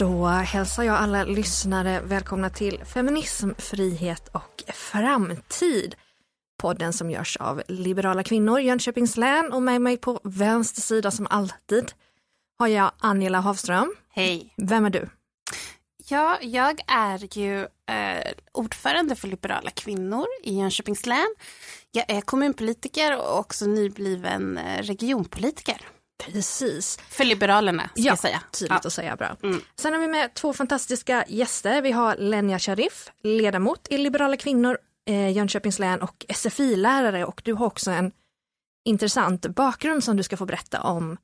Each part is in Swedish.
Då hälsar jag alla lyssnare välkomna till Feminism, frihet och framtid. Podden som görs av liberala kvinnor Jönköpings län och med mig på vänster sida som alltid har jag Angela Havström. Hej. Vem är du? Ja, jag är ju eh, ordförande för Liberala kvinnor i Jönköpings län. Jag är kommunpolitiker och också nybliven eh, regionpolitiker. Precis. För Liberalerna, ska ja, jag säga. Tydligt ja. att säga, bra. Mm. Sen har vi med två fantastiska gäster. Vi har Lenja Sharif, ledamot i Liberala kvinnor eh, Jönköpings län och SFI-lärare och du har också en intressant bakgrund som du ska få berätta om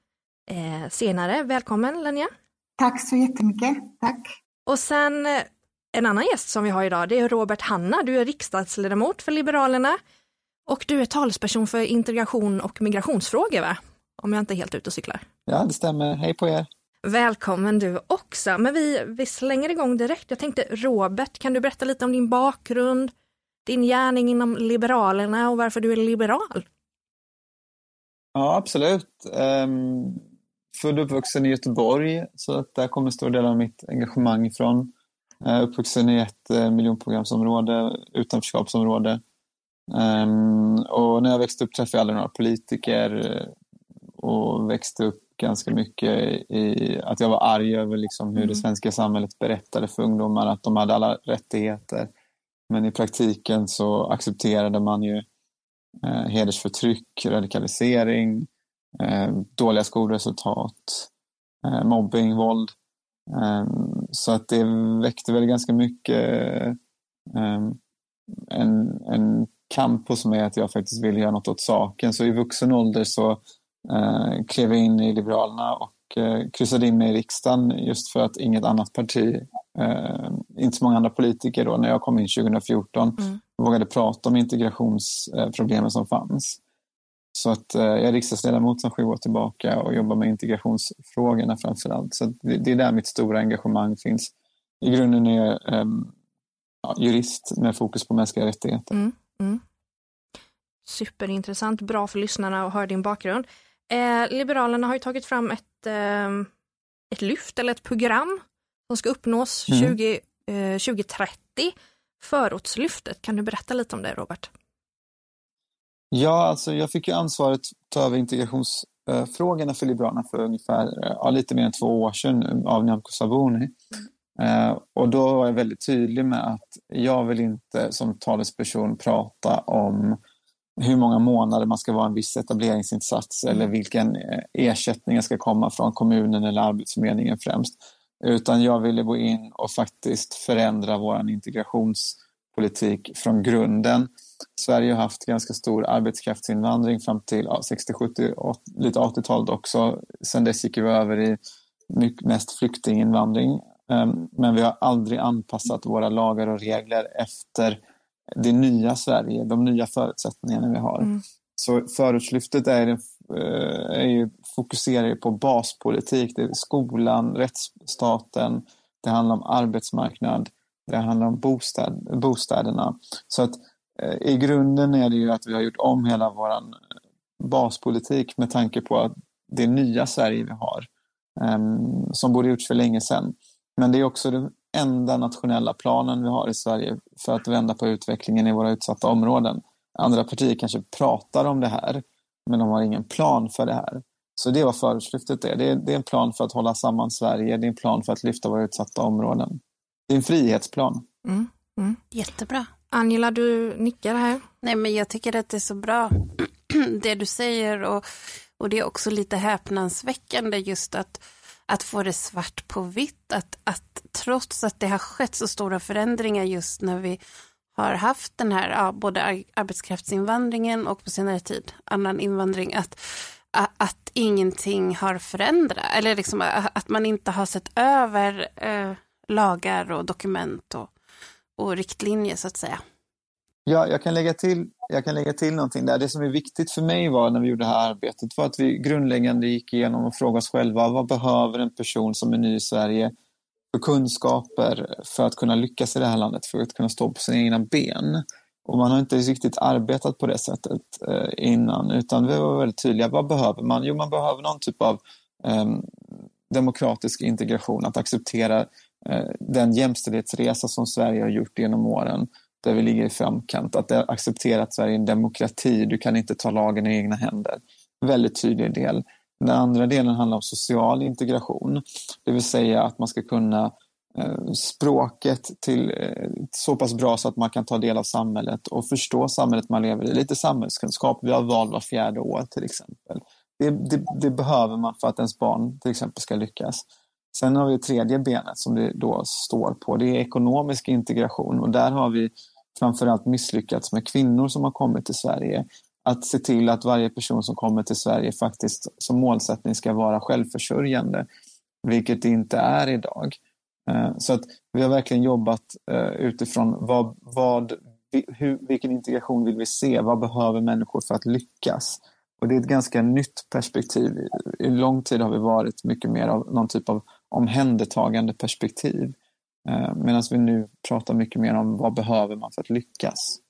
eh, senare. Välkommen Lenja! Tack så jättemycket, tack! Och sen eh, en annan gäst som vi har idag, det är Robert Hanna. Du är riksdagsledamot för Liberalerna och du är talesperson för integration och migrationsfrågor, va? Om jag inte är helt ute och cyklar. Ja, det stämmer. Hej på er! Välkommen du också. Men vi, vi slänger igång direkt. Jag tänkte Robert, kan du berätta lite om din bakgrund, din gärning inom Liberalerna och varför du är liberal? Ja, absolut. Um, född och uppvuxen i Göteborg, så att där kommer en stor del av mitt engagemang ifrån. Uh, uppvuxen i ett uh, miljonprogramsområde, utanförskapsområde. Um, och när jag växte upp träffade jag aldrig några politiker och växte upp ganska mycket i att jag var arg över liksom hur mm. det svenska samhället berättade för ungdomar att de hade alla rättigheter. Men i praktiken så accepterade man ju eh, hedersförtryck, radikalisering, eh, dåliga skolresultat, eh, mobbing, våld. Eh, så att det väckte väl ganska mycket eh, en, en kamp hos mig att jag faktiskt ville göra något åt saken. Så i vuxen ålder så eh, klev in i Liberalerna och eh, kryssade in mig i riksdagen just för att inget annat parti eh, inte så många andra politiker då, när jag kom in 2014, mm. vågade prata om integrationsproblemen som fanns. Så att eh, jag är riksdagsledamot sedan sju år tillbaka och jobbar med integrationsfrågorna framför allt. Så det, är där mitt stora engagemang finns. I grunden är jag eh, ja, jurist med fokus på mänskliga rättigheter. Mm. Mm. Superintressant, bra för lyssnarna att höra din bakgrund. Eh, Liberalerna har ju tagit fram ett, eh, ett lyft eller ett program som ska uppnås mm. 20, eh, 2030. Förortslyftet, kan du berätta lite om det Robert? Ja, alltså jag fick ju ansvaret att ta över integrationsfrågorna för Liberalerna för ungefär ja, lite mer än två år sedan av Nyamko Sabuni. Mm. Och då var jag väldigt tydlig med att jag vill inte som talesperson prata om hur många månader man ska vara en viss etableringsinsats mm. eller vilken eh, ersättning ska komma från kommunen eller Arbetsförmedlingen främst. Utan jag ville gå in och faktiskt förändra vår integrationspolitik från grunden. Sverige har haft ganska stor arbetskraftsinvandring fram till ja, 60, 70, 80, lite 80-talet också. Sen dess gick vi över i mycket, mest flyktinginvandring. Ehm, men vi har aldrig anpassat våra lagar och regler efter det nya Sverige, de nya förutsättningarna vi har. Mm. Så förortslyftet är, eh, är ju, fokuserar på baspolitik. Det är skolan, rättsstaten, det handlar om arbetsmarknad, det handlar om bostad, bostäderna. Så att eh, i grunden är det ju att vi har gjort om hela vår baspolitik med tanke på att det nya Sverige vi har, um, som borde gjorts för länge sedan. Men det är också enda nationella planen vi har i Sverige för att vända på utvecklingen i våra utsatta områden. Andra partier kanske pratar om det här, men de har ingen plan för det här. Så det är vad förortslyftet är. Det, är. det är en plan för att hålla samman Sverige, det är en plan för att lyfta våra utsatta områden. Det är en frihetsplan. Mm, mm. Jättebra. Angela, du nickar här. Nej, men jag tycker att det är så bra det du säger och, och det är också lite häpnadsväckande just att, att få det svart på vitt, att, att trots att det har skett så stora förändringar just när vi har haft den här, ja, både arbetskraftsinvandringen och på senare tid annan invandring, att, att ingenting har förändrats, eller liksom att man inte har sett över eh, lagar och dokument och, och riktlinjer så att säga. Ja, jag kan, lägga till, jag kan lägga till någonting där. Det som är viktigt för mig var när vi gjorde det här arbetet var att vi grundläggande gick igenom och frågade oss själva vad behöver en person som är ny i Sverige för kunskaper för att kunna lyckas i det här landet, för att kunna stå på sina egna ben. Och man har inte riktigt arbetat på det sättet eh, innan, utan vi var väldigt tydliga. Vad behöver man? Jo, man behöver någon typ av um, demokratisk integration, att acceptera uh, den jämställdhetsresa som Sverige har gjort genom åren, där vi ligger i framkant. Att acceptera att Sverige är en demokrati, du kan inte ta lagen i egna händer. Väldigt tydlig del. Den andra delen handlar om social integration, det vill säga att man ska kunna eh, språket till eh, så pass bra så att man kan ta del av samhället och förstå samhället man lever i. Lite samhällskunskap, vi har val var fjärde år till exempel. Det, det, det, behöver man för att ens barn till exempel ska lyckas. Sen har vi tredje benet som det då står på, det är ekonomisk integration och där har vi framförallt misslyckats med kvinnor som har kommit till Sverige. Att se till att varje person som kommer till Sverige faktiskt som målsättning ska vara självförsörjande, vilket det inte är idag. Eh, så att vi har verkligen jobbat eh, utifrån vad, vad, hur, vilken integration vill vi se? Vad behöver människor för att lyckas? Och det är ett ganska nytt perspektiv. I lång tid har vi varit mycket mer av någon typ av omhändertagande perspektiv. Eh, Medan vi nu pratar mycket mer om vad behöver man för att lyckas.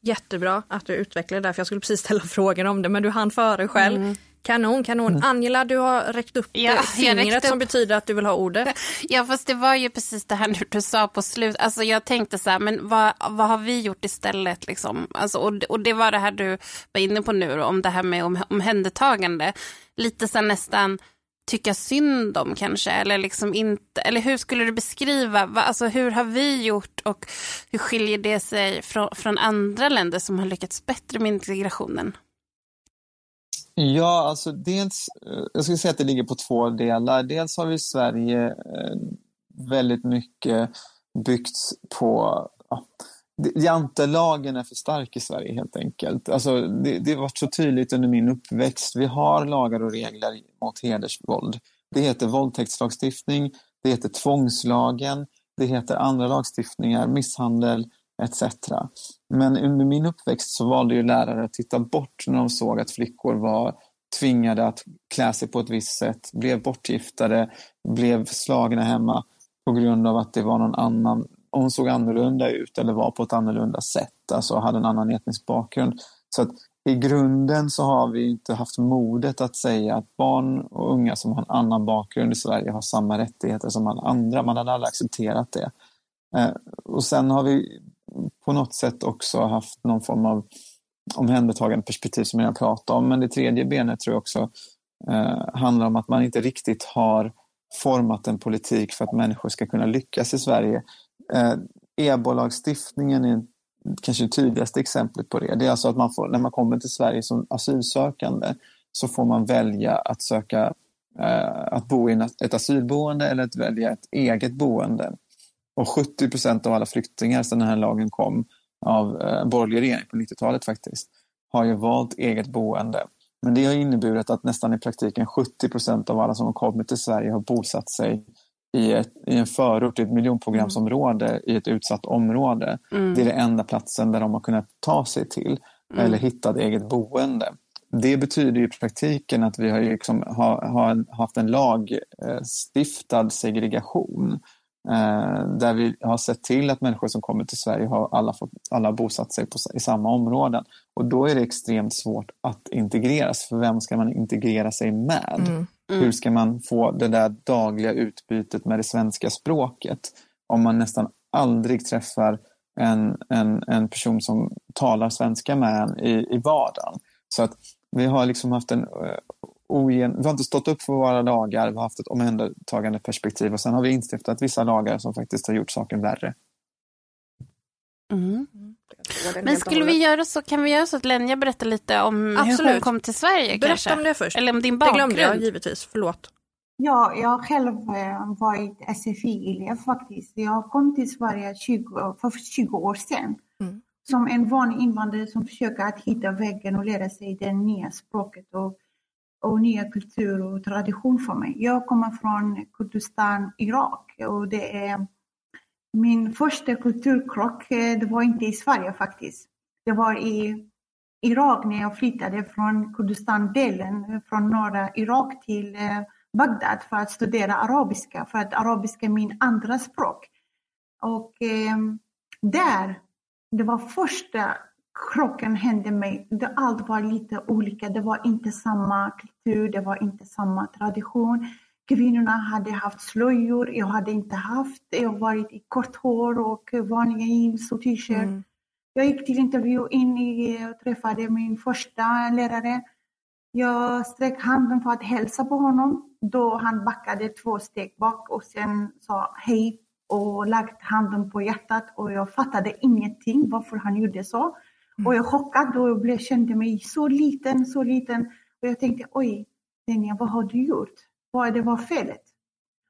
Jättebra att du utvecklar det, för jag skulle precis ställa frågan om det, men du hann före själv. Mm. Kanon, kanon. Mm. Angela, du har räckt upp ja, fingret som betyder att du vill ha ordet. Ja, fast det var ju precis det här du sa på slutet. Alltså jag tänkte så här, men vad, vad har vi gjort istället? Liksom? Alltså, och, och det var det här du var inne på nu, om det här med om, omhändertagande. Lite så nästan tycka synd om kanske, eller liksom inte, eller hur skulle du beskriva, va, alltså hur har vi gjort och hur skiljer det sig från, från andra länder som har lyckats bättre med integrationen? Ja, alltså dels, eh, jag skulle säga att det ligger på två delar. Dels har vi i Sverige eh, väldigt mycket byggt på ja, Jantelagen är för stark i Sverige helt enkelt. Alltså, det, det har varit så tydligt under min uppväxt. Vi har lagar och regler mot hedersvåld. Det heter våldtäktslagstiftning, det heter tvångslagen, det heter andra lagstiftningar, misshandel, etc. Men under min uppväxt så valde ju lärare att titta bort när de såg att flickor var tvingade att klä sig på ett visst sätt, blev bortgiftade, blev slagna hemma på grund av att det var någon annan, hon såg annorlunda ut eller var på ett annorlunda sätt, alltså hade en annan etnisk bakgrund. Så att i grunden så har vi inte haft modet att säga att barn och unga som har en annan bakgrund i Sverige har samma rättigheter som alla andra. Man hade aldrig accepterat det. Eh, och sen har vi på något sätt också haft någon form av omhändertagande perspektiv som jag pratade om. Men det tredje benet tror jag också eh, handlar om att man inte riktigt har format en politik för att människor ska kunna lyckas i Sverige. Eh, EBO-lagstiftningen är kanske det tydligaste exemplet på det. Det är alltså att man får, när man kommer till Sverige som asylsökande så får man välja att söka eh, att bo i ett asylboende eller att välja ett eget boende. Och 70 procent av alla flyktingar sedan den här lagen kom av eh, borgerlig regering på 90-talet faktiskt, har ju valt eget boende. Men det har inneburit att nästan i praktiken 70 procent av alla som har kommit till Sverige har bosatt sig i, ett, i en förort, i ett miljonprogramsområde, mm. i ett utsatt område. Mm. Det är den enda platsen där de har kunnat ta sig till mm. eller hitta ett eget boende. Det betyder i praktiken att vi har, liksom, har, har haft en lagstiftad segregation Eh, där vi har sett till att människor som kommer till Sverige har alla, fått, alla bosatt sig på, i samma områden. Och då är det extremt svårt att integreras, för vem ska man integrera sig med? Mm. Mm. Hur ska man få det där dagliga utbytet med det svenska språket om man nästan aldrig träffar en, en, en person som talar svenska med en i, i vardagen? Så att vi har liksom haft en eh, ogen, vi har inte stått upp för våra lagar, vi har haft ett omhändertagande perspektiv och sen har vi instiftat vissa lagar som faktiskt har gjort saken värre. Mm. Men skulle vi göra så, kan vi göra så att Lenja berättar lite om Absolut. hur hon kom till Sverige? Berätta kanske? om det först. Eller om din bakgrund. Det glömde jag givetvis, förlåt. Ja, jag har själv eh, varit SFI-elev faktiskt. Jag kom till Sverige 20, för 20 år sedan. Mm. Som en vanlig invandrare som försöker att hitta vägen och lära sig det nya språket och och nya kultur och tradition för mig. Jag kommer från Kurdistan, Irak och det är min första kulturkrock, eh, det var inte i Sverige faktiskt. Det var i Irak när jag flyttade från Kurdistan-delen, från norra Irak till eh, Bagdad för att studera arabiska, för att arabiska är min andra språk. Och eh, där, det var första krocken hände mig. Det, allt var lite olika. Det var inte samma kultur, det var inte samma tradition. Kvinnorna hade haft slöjor, jag hade inte haft. Jag har varit i kort hår och vanliga jeans och t-shirt. Mm. Jag gick till intervju in i, och träffade min första lärare. Jag sträckte handen för att hälsa på honom då han backade två steg bak och sen sa hej och lagt handen på hjärtat och jag fattade ingenting varför han gjorde så. Mm. Och jag chockad och jag blev, kände mig så liten, så liten. Och jag tänkte oj, Denja, vad har du gjort? Vad det var felet?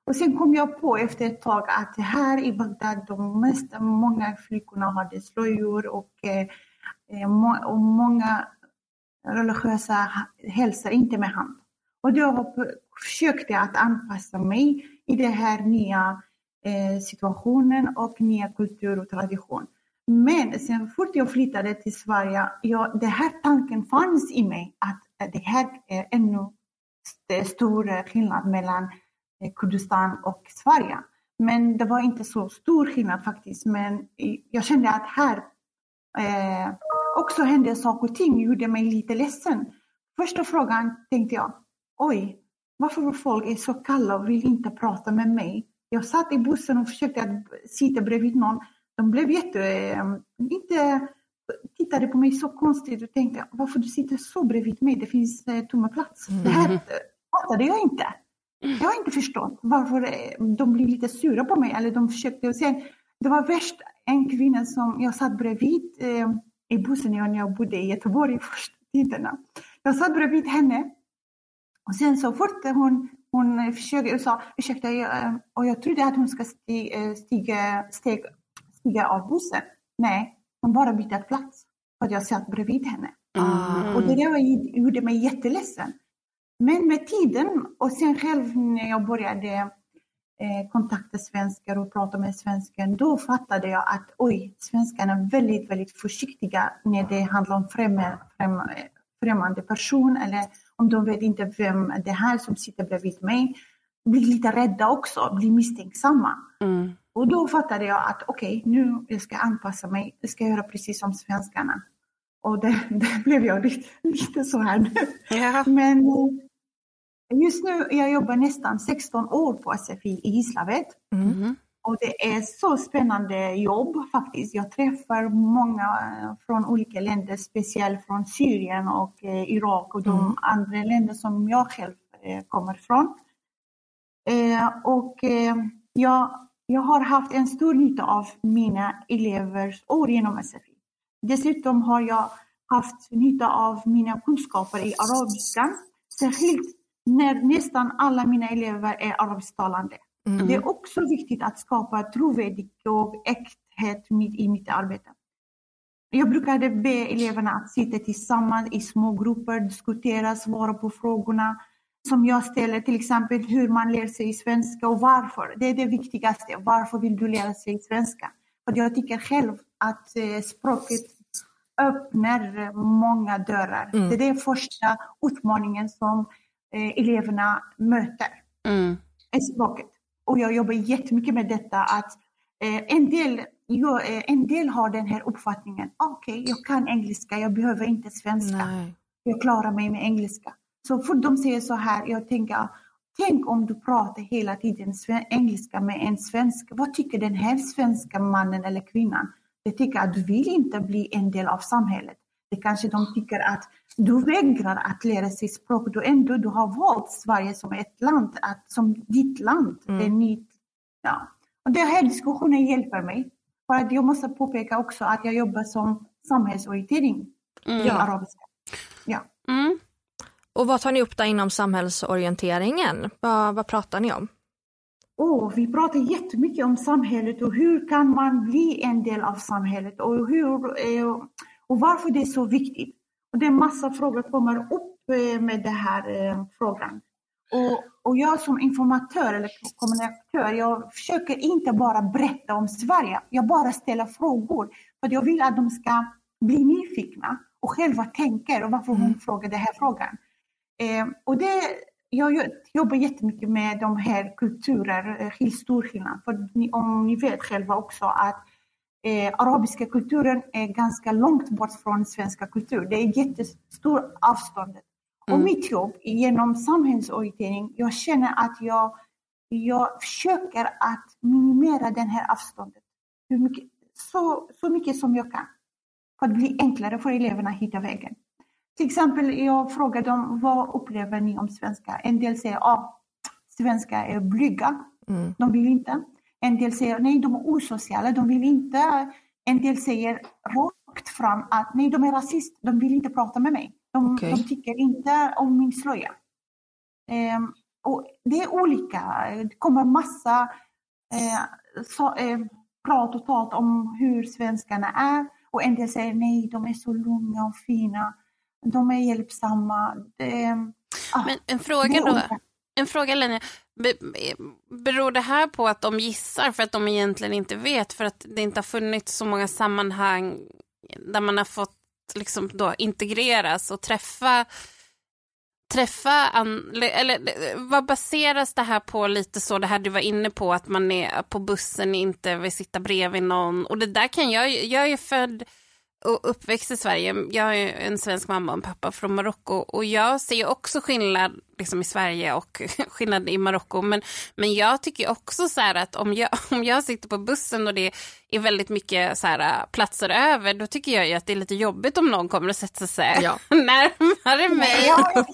Och sen kom jag på efter ett tag att här i Bagdad, de mest, många flickorna hade slöjor och, eh, eh och många religiösa hälsar inte med hand. Och då försökte jag att anpassa mig i den här nya eh, situationen och nya kultur och tradition. Men sen fort jag flyttade till Sverige, ja, den här tanken fanns i mig att det här är ännu det är stor eh, skillnad mellan eh, Kurdistan och Sverige. Men det var inte så stor skillnad faktiskt. Men jag kände att här eh, också hände saker och ting, gjorde mig lite ledsen. Första frågan tänkte jag, oj, varför folk är så kalla och vill inte prata med mig? Jag satt i bussen och försökte att sitta bredvid någon. De blev jätte... Eh, inte tittade på mig så konstigt och tänkte varför du sitter så bredvid mig, det finns eh, tomma plats. Mm. Det här. Mm fattade jag inte. Jag har inte förstått varför eh, de blir lite sura på mig. Eller de försökte. Och sen, det var värst en kvinna som jag satt bredvid eh, i bussen när jag bodde i Göteborg första tiderna. Jag satt bredvid henne och sen så fort hon, hon försökte och sa ursäkta, jag, och jag trodde att hon ska stiga, stiga, steg, stiga av bussen. Nej, hon bara bytte plats för att jag satt bredvid henne. Mm. Och det där gjorde mig jätteledsen. Men med tiden och sen själv när jag började eh, kontakta svenskar och prata med svensken, då fattade jag att oj, svenskarna är väldigt, väldigt försiktiga när det handlar om främmande, främmande person eller om de vet inte vem det här som sitter bredvid mig. Blir lite rädda också, blir misstänksamma. Mm. Och då fattade jag att okej, okay, nu jag ska anpassa mig, jag ska göra precis som svenskarna. Och det, det blev jag lite, lite så här. Ja. Men eh, just nu, jag jobbar nästan 16 år på SFI i Gislaved. Mm. Och det är så spännande jobb faktiskt. Jag träffar många eh, från olika länder, speciellt från Syrien och eh, Irak och de mm. andra länder som jag själv kommer ifrån. Och jag jag har haft en stor nytta av mina elevers år genom SFI. Dessutom har jag haft nytta av mina kunskaper i arabiska, särskilt när nästan alla mina elever är arabisktalande. Mm. Det är också viktigt att skapa trovärdighet och äkthet i mitt arbete. Jag brukade be eleverna att sitta tillsammans i små grupper, diskutera, svara på frågorna som jag ställer, till exempel hur man lär sig svenska och varför. Det är det viktigaste. Varför vill du lära sig svenska? För jag tycker själv att eh, språket öppnar många dörrar. Mm. Det är den första utmaningen som eleverna möter. Mm. Språket. Och jag jobbar jättemycket med detta att eh, en del jag, en del har den här uppfattningen, okej, okay, jag kan engelska, jag behöver inte svenska. Nej. Jag klarar mig med engelska. Så fort de säger så här, jag tänker, tänk om du pratar hela tiden engelska med en svensk. Vad tycker den här svenska mannen eller kvinnan? De tycker att du vill inte bli en del av samhället. Det kanske de tycker att du vägrar att lära sig språk och ändå du har valt Sverige som ett land, att, som ditt land. Mm. Det är ny, ja. och den här diskussionen hjälper mig. För att jag måste påpeka också att jag jobbar som samhällsorientering mm. i arabiska. Ja. Mm. Och vad tar ni upp där inom samhällsorienteringen? Vad, vad pratar ni om? Oh, vi pratar jättemycket om samhället och hur kan man bli en del av samhället och, hur, eh, och varför det är så viktigt. Och det är massa frågor som kommer upp eh, med den här eh, frågan. Och, och jag som informatör eller kommunikatör, jag försöker inte bara berätta om Sverige, jag bara ställer frågor. För jag vill att de ska bli nyfikna och själva tänka och varför hon mm. frågar den här frågan. Eh, och det, jag jobbar jättemycket med de här kulturer, eh, stor skillnad. För om ni vet själva också att eh, arabiska kulturen är ganska långt bort från svenska kultur. Det är jättestor avstånd. Mm. Och mitt jobb genom samhällsorientering, jag känner att jag, jag försöker att minimera det här avståndet hur mycket, så, så mycket som jag kan. För att bli enklare för eleverna att hitta vägen. Till exempel, jag frågar dem, vad upplever ni om svenska? En del säger, ja, svenska är blyga. Mm. De vill inte. En del säger, nej, de är osociala, de vill inte. En del säger rakt fram att, nej, de är rasist, de vill inte prata med mig. De, okay. de tycker inte om min slöja. Um, och det är olika. Det kommer massa eh, så, eh, prat och tal om hur svenskarna är. Och en del säger nej, de är så lugna och fina. De är hjälpsamma. Det, ah, Men en fråga då. En fråga Lenny, Beror det här på att de gissar för att de egentligen inte vet? För att det inte har funnits så många sammanhang där man har fått liksom då integreras och träffa träffa, eller vad baseras det här på lite så, det här du var inne på, att man är på bussen inte vill sitta bredvid någon och det där kan jag, jag är ju född och uppväxt i Sverige. Jag är en svensk mamma och en pappa från Marocko och jag ser också skillnad liksom, i Sverige och skillnad i Marocko. Men, men jag tycker också så att om jag, om jag sitter på bussen och det är väldigt mycket så här, platser över, då tycker jag ju att det är lite jobbigt om någon kommer och sätter sig ja. närmare mig. Ja, jag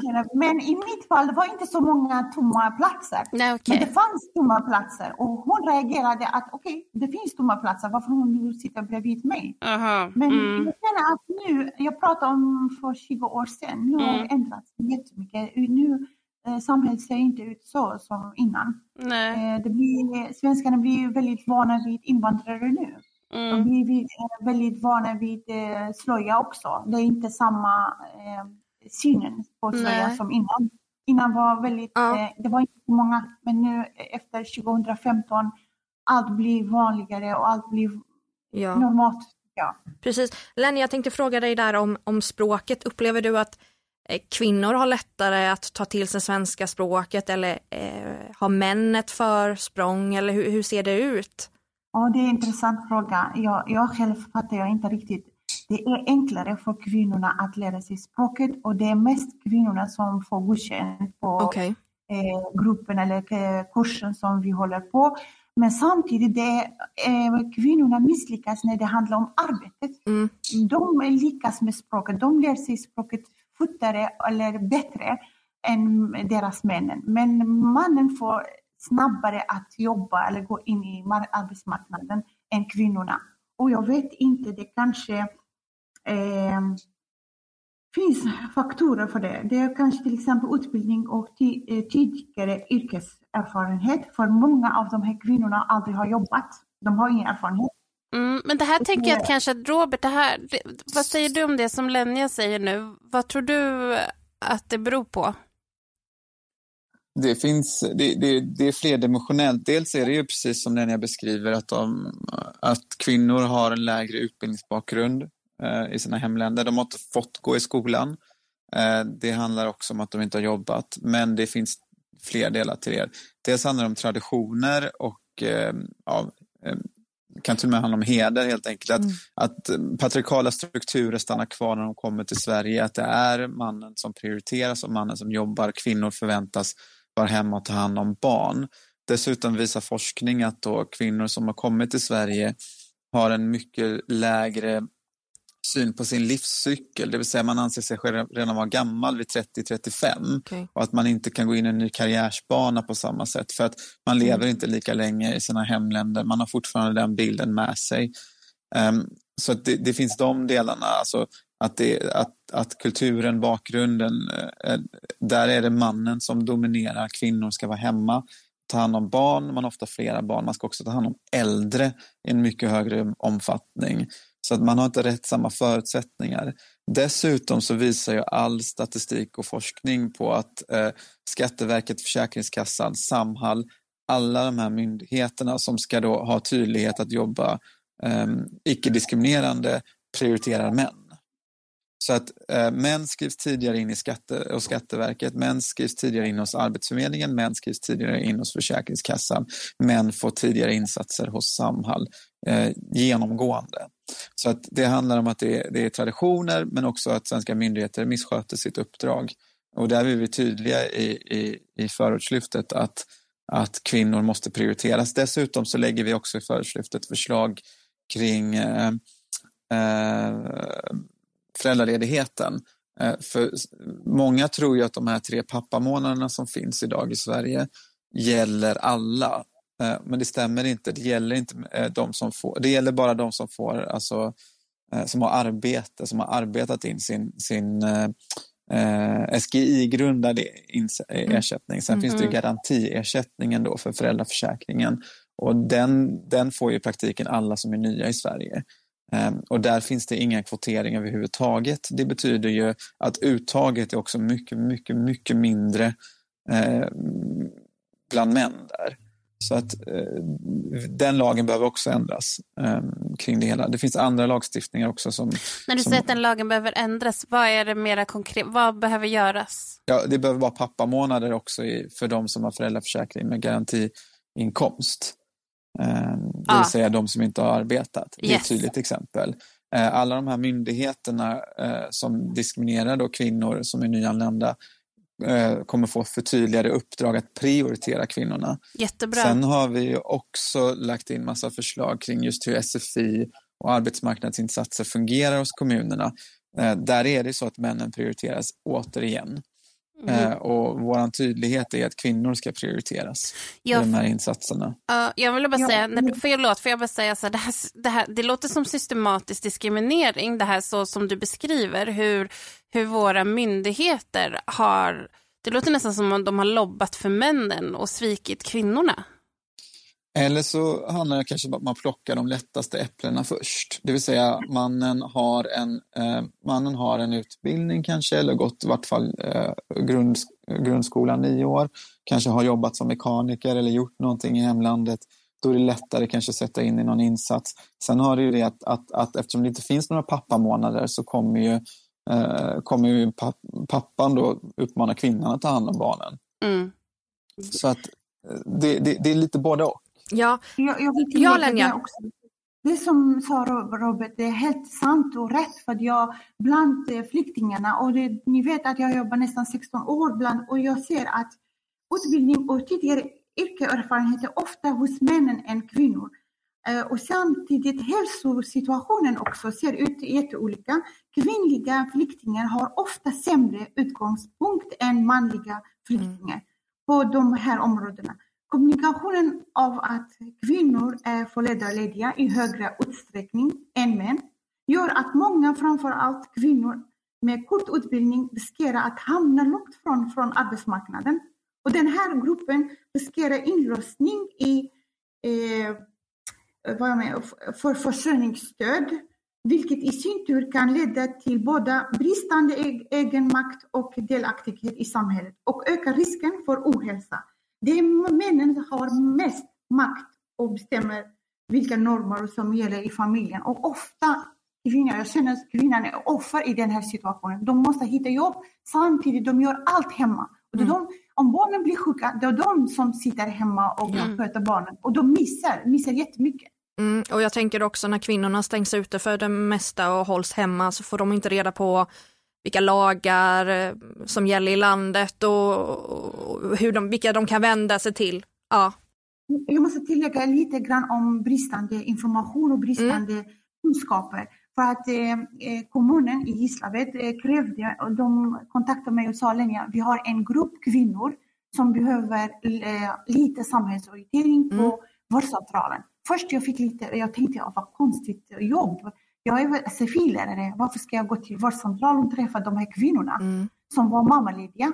det, men i mitt fall det var inte så många tomma platser. Nej, okay. Men det fanns tomma platser och hon reagerade att okej, okay, det finns tomma platser, varför hon sitter bredvid mig? Uh -huh. Men mm. jag känner att nu, jag pratade om för 20 år sedan, nu har det mm. ändrats jättemycket nu eh, samhället ser inte ut så som innan. Nej. Eh, det blir, svenskarna blir väldigt vana vid invandrare nu. Mm. De blir eh, väldigt vana vid slöja också. Det är inte samma eh, synen på slöja Nej. som innan. Innan var väldigt, ja. eh, det var inte så många, men nu efter 2015 allt blir vanligare och allt blir ja. normalt. Ja. Precis. Lenny, jag tänkte fråga dig där om, om språket. Upplever du att Eh, kvinnor har lättare att ta till sig svenska språket eller eh, har män ett försprång eller hur, hur, ser det ut? Ja, det är en intressant fråga. Jag, jag själv fattar jag inte riktigt. Det är enklare för kvinnorna att lära sig språket och det är mest kvinnorna som får godkänt på okay. eh, gruppen eller eh, kursen som vi håller på. Men samtidigt, det, eh, kvinnorna misslyckas när det handlar om arbetet. Mm. De lyckas med språket, de lär sig språket fortare eller bättre än deras män. Men mannen får snabbare att jobba eller gå in i arbetsmarknaden än kvinnorna. Och jag vet inte, det kanske eh, finns faktorer för det. Det är kanske till exempel utbildning och eh, tidigare yrkeserfarenhet. För många av de här kvinnorna aldrig har jobbat. De har ingen erfarenhet. Mm, men det här tänker jag att kanske Robert, det här, det, vad säger du om det som Lenja säger nu? Vad tror du att det beror på? Det, finns, det, det, det är flerdimensionellt. Dels är det ju precis som Lenja beskriver att, de, att kvinnor har en lägre utbildningsbakgrund eh, i sina hemländer. De har inte fått gå i skolan. Eh, det handlar också om att de inte har jobbat, men det finns fler delar till det. Dels handlar det om traditioner och eh, ja, eh, kan till och med handla om heder helt enkelt. Att, mm. att patriarkala strukturer stannar kvar när de kommer till Sverige. Att det är mannen som prioriteras och mannen som jobbar. Kvinnor förväntas vara hemma och ta hand om barn. Dessutom visar forskning att då kvinnor som har kommit till Sverige har en mycket lägre syn på sin livscykel, det vill säga man anser sig redan vara gammal vid 30-35 okay. och att man inte kan gå in i en ny karriärsbana på samma sätt för att man lever mm. inte lika länge i sina hemländer, man har fortfarande den bilden med sig. Um, så det, det, finns de delarna, alltså att, det, att, att kulturen, bakgrunden, eh, där är det mannen som dominerar, kvinnor ska vara hemma ta hand om barn, man har ofta flera barn, man ska också ta hand om äldre i en mycket högre omfattning. Så att man har inte rätt samma förutsättningar. Dessutom så visar ju all statistik och forskning på att eh, Skatteverket, Försäkringskassan, Samhall, alla de här myndigheterna som ska då ha tydlighet att jobba eh, icke-diskriminerande prioriterar män. Så att eh, män skrivs tidigare in i skatte, och Skatteverket, män skrivs tidigare in hos Arbetsförmedlingen, män skrivs tidigare in hos Försäkringskassan, män får tidigare insatser hos Samhall eh, genomgående. Så att det handlar om att det är, det är traditioner men också att svenska myndigheter missköter sitt uppdrag. Och där är vi tydliga i, i, i förortslyftet att, att kvinnor måste prioriteras. Dessutom så lägger vi också i förortslyftet förslag kring eh, eh, föräldraledigheten. Eh, för många tror ju att de här tre pappamånaderna som finns idag i Sverige gäller alla. Eh, men det stämmer inte. Det gäller, inte eh, de som får, det gäller bara de som får, alltså, som har arbete, som har arbetat in sin, sin eh, SGI-grundad mm. ersättning. Sen mm. finns det mm. garantiersättningen då för föräldraförsäkringen och den, den får ju i praktiken alla som är nya i Sverige. Ehm, och där finns det inga kvoteringar överhuvudtaget. Det betyder ju att uttaget är också mycket, mycket, mycket mindre eh, bland män där. Så att eh, den lagen behöver också ändras eh, kring det hela. Det finns andra lagstiftningar också som... När du som, säger att den lagen behöver ändras, vad är det mera konkret? Vad behöver göras? Ja, det behöver vara pappamånader också för de som har föräldraförsäkring med garantiinkomst. Eh, det vill ah. säga de som inte har arbetat. Det är yes. ett tydligt exempel. Eh, alla de här myndigheterna eh, som diskriminerar då kvinnor som är nyanlända kommer få förtydligade uppdrag att prioritera kvinnorna. Jättebra. Sen har vi också lagt in massa förslag kring just hur SFI och arbetsmarknadsinsatser fungerar hos kommunerna. Där är det så att männen prioriteras återigen. Mm. Eh, och vår tydlighet är att kvinnor ska prioriteras jag, i de här insatserna. Uh, jag vill bara säga, när, förlåt, får jag bara säga så här, det, här, det, här, det låter som systematisk diskriminering, det här så som du beskriver, hur, hur våra myndigheter har, det låter nästan som om de har lobbat för männen och svikit kvinnorna. Eller så handlar det kanske om att man plockar de lättaste äpplena först. Det vill säga mannen har en, eh, mannen har en utbildning kanske, eller gått i vart fall eh, grund, grundskolan nio år, kanske har jobbat som mekaniker eller gjort någonting i hemlandet. Då är det lättare kanske att sätta in i någon insats. Sen har det ju det att, att, att eftersom det inte finns några pappamånader så kommer ju, eh, kommer ju pappan då uppmana kvinnan att ta hand om barnen. Mm. Så att eh, det, det, det är lite både och. Ja, jag, jag vill ja Lenja. Det, också. det som sa Robert, det är helt sant och rätt för jag bland eh, flyktingarna och det, ni vet att jag jobbar nästan 16 år bland och jag ser att utbildning och tidigare yrkeserfarenheter ofta hos männen än kvinnor. Eh, och samtidigt hälsosituationen också ser ut jätteolika. Kvinnliga flyktingar har ofta sämre utgångspunkt än manliga flyktingar mm. på de här områdena. Kommunikationen av att kvinnor är föräldralediga i högre utsträckning än män gör att många, framför allt kvinnor med kort utbildning, riskerar att hamna långt från, från arbetsmarknaden. Och den här gruppen riskerar inlåsning i eh, vad med, för försörjningsstöd, vilket i sin tur kan leda till både bristande egenmakt och delaktighet i samhället och öka risken för ohälsa. Det är männen som har mest makt och bestämmer vilka normer som gäller i familjen. Och ofta kvinnor, jag känner att kvinnan är offer i den här situationen. De måste hitta jobb samtidigt de gör allt hemma. Och mm. de, om barnen blir sjuka, det är de som sitter hemma och mm. sköter barnen. Och de missar, missar jättemycket. Mm, och jag tänker också när kvinnorna stängs ute för det mesta och hålls hemma så får de inte reda på vilka lagar eh, som gäller i landet och hur de, vilka de kan vända sig till. Ja. Jag måste tillägga lite grann om bristande information och bristande mm. kunskaper. För att eh, eh kommunen i Gislaved eh, krävde, och de kontaktade mig och sa Lenja, vi har en grupp kvinnor som behöver eh, lite samhällsorientering på mm. vårdcentralen. Först jag fick lite, jag tänkte, ja, vad konstigt jobb jag är väl sfi-lärare, varför ska jag gå till vårdcentralen och träffa de här kvinnorna mm. som var mammalediga?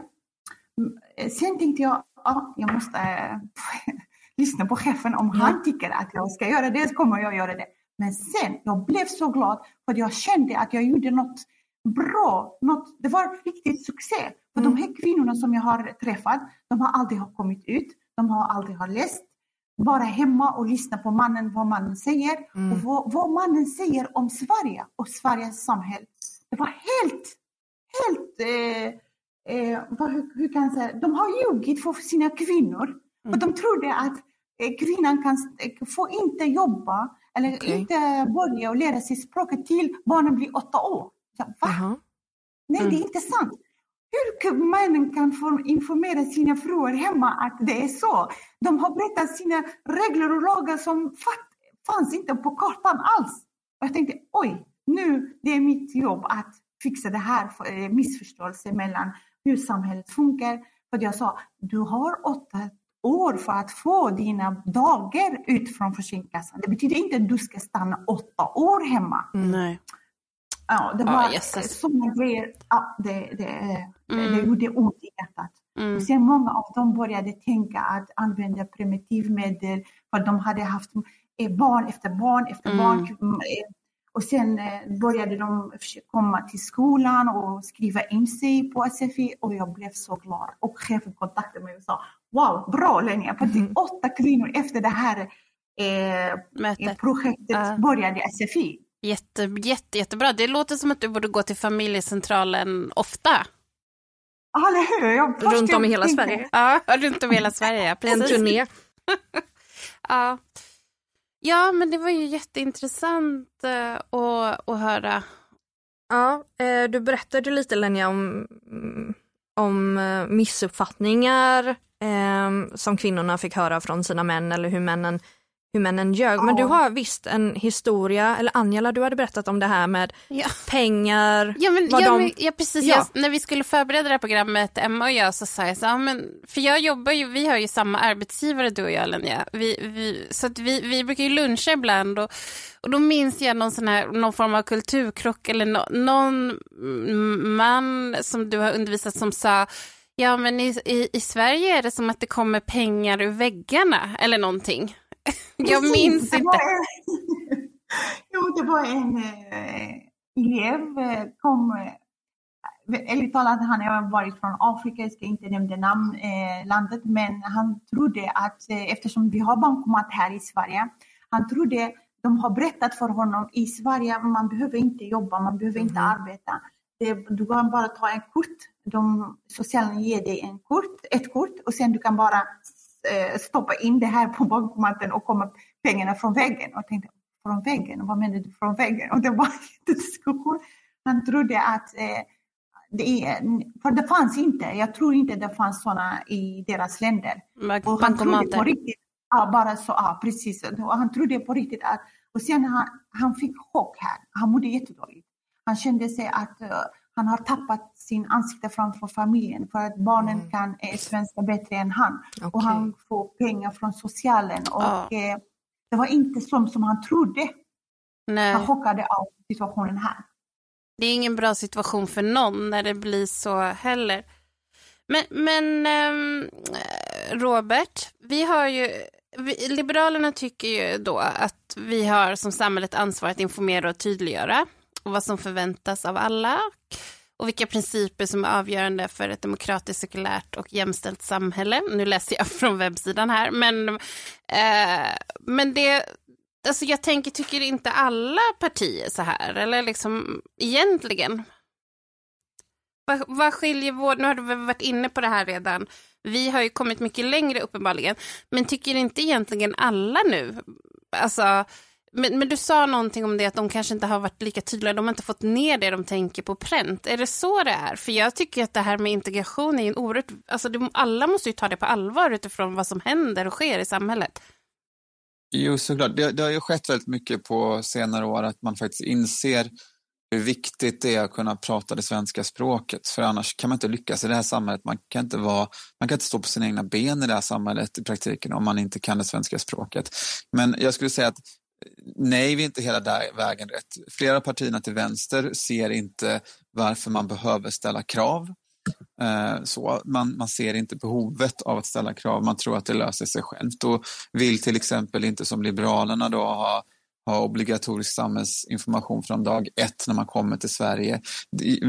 Mm, sen tänkte jag, ja, jag måste äh, lyssna på chefen. Om han tycker att jag ska göra det så kommer jag göra det. Men sen, jag blev så glad för jag kände att jag gjorde något bra. Något, det var riktigt succé. För mm. de här kvinnorna som jag har träffat, de har aldrig kommit ut. De har aldrig har läst vara hemma och lyssna på mannen, vad mannen säger mm. och vad, vad, mannen säger om Sverige och Sveriges samhälle. det var helt, helt, eh, eh, vad, hur, hur, kan jag säga, de har ljugit för sina kvinnor. Mm. För de trodde att eh, kvinnan kan, eh, får inte jobba eller okay. inte börja och lära sig språket till barnen blir åtta år. Så, va? Uh -huh. Nej, mm. det är mm. inte sant. Hur männen kan informera sina fruar hemma att det är så? De har berättat sina regler och lagar som fanns inte på kartan alls. Och jag tänkte, oj, nu det är mitt jobb att fixa det här eh, missförståelsen mellan hur samhället funkar. För jag sa, du har åtta år för att få dina dagar ut från Försäkringskassan. Det betyder inte att du ska stanna åtta år hemma. Nej. Ja, det var oh, sådana grejer. Ja, det, det, mm. det gjorde ont i hjärtat. Mm. Och sen många av dem började tänka att använda primitivmedel för de hade haft eh, barn efter barn efter mm. barn. Och sen eh, började de komma till skolan och skriva in sig på SFI och jag blev så glad. Och chefen kontaktade mig och sa Wow, bra Lenia, för mm. åtta kvinnor efter det här eh, projektet uh. började SFI. Jätte, jätte, jättebra. Det låter som att du borde gå till familjecentralen ofta. Ja, eller hur? Jag runt om i hela Sverige. Ja, runt om i hela Sverige. Precis. En turné. ja. ja, men det var ju jätteintressant uh, att, att höra. Ja, eh, du berättade lite Lenja om, om eh, missuppfattningar eh, som kvinnorna fick höra från sina män eller hur männen hur männen ljög. Ja. Men du har visst en historia, eller Angela du hade berättat om det här med ja. pengar. Ja, men, ja, de... men, ja precis, ja. Jag, när vi skulle förbereda det här programmet, Emma och jag, så sa jag så här, men, för jag jobbar ju, vi har ju samma arbetsgivare du och jag Lenja, vi, vi, så att vi, vi brukar ju luncha ibland och, och då minns jag någon, sån här, någon form av kulturkrock eller no, någon man som du har undervisat som sa Ja men i, i, i Sverige är det som att det kommer pengar ur väggarna eller någonting. Jag minns inte. jo, det var en äh, elev, eh, kom, eh, ärligt talat, han har varit från Afrika, jag ska inte nämna namn, eh, landet, men han trodde att eh, eftersom vi har bankomat här i Sverige, han trodde, de har berättat för honom i Sverige, man behöver inte jobba, man behöver inte mm. arbeta. Det, du kan bara ta en kort, de, socialen ger dig en kort, ett kort och sen du kan bara Eh, stoppa in det här på bankomaten och komma pengarna från väggen. Och tänkte, från väggen? Vad menar du från väggen? Och det var en diskussion. Han trodde att eh, det är, för det fanns inte, jag tror inte det fanns sådana i deras länder. Och han trodde på riktigt, ja, bara så, ja precis. Och han trodde på riktigt att, och sen han, han fick chock här, han mådde jättedåligt. Han kände sig att uh, han har tappat sin ansikte framför familjen för att barnen mm. kan svenska bättre än han. Okay. Och han får pengar från socialen. Och, ah. eh, det var inte så som han trodde. Nej. Han chockade av situationen här. Det är ingen bra situation för någon när det blir så heller. Men, men ähm, Robert, vi har ju, vi, Liberalerna tycker ju då att vi har som samhälle ett ansvar att informera och tydliggöra och vad som förväntas av alla och vilka principer som är avgörande för ett demokratiskt, sekulärt och jämställt samhälle. Nu läser jag från webbsidan här, men, eh, men det, alltså jag tänker, tycker inte alla partier så här, eller liksom egentligen? Vad, vad skiljer vår, nu har du varit inne på det här redan, vi har ju kommit mycket längre uppenbarligen, men tycker inte egentligen alla nu, alltså men, men, du sa någonting om det att de kanske inte har varit lika tydliga, de har inte fått ner det de tänker på pränt. Är det så det är? För jag tycker att det här med integration är en oerhört, alltså det, alla måste ju ta det på allvar utifrån vad som händer och sker i samhället. Jo, såklart. Det, det har ju skett väldigt mycket på senare år att man faktiskt inser hur viktigt det är att kunna prata det svenska språket. För annars kan man inte lyckas i det här samhället. Man kan inte, vara, man kan inte stå på sina egna ben i det här samhället i praktiken om man inte kan det svenska språket. Men jag skulle säga att nej, vi är inte hela där vägen rätt. Flera partierna till vänster ser inte varför man behöver ställa krav. Eh, så man, man ser inte behovet av att ställa krav, man tror att det löser sig självt och vill till exempel inte som Liberalerna då ha, ha obligatorisk samhällsinformation från dag ett när man kommer till Sverige.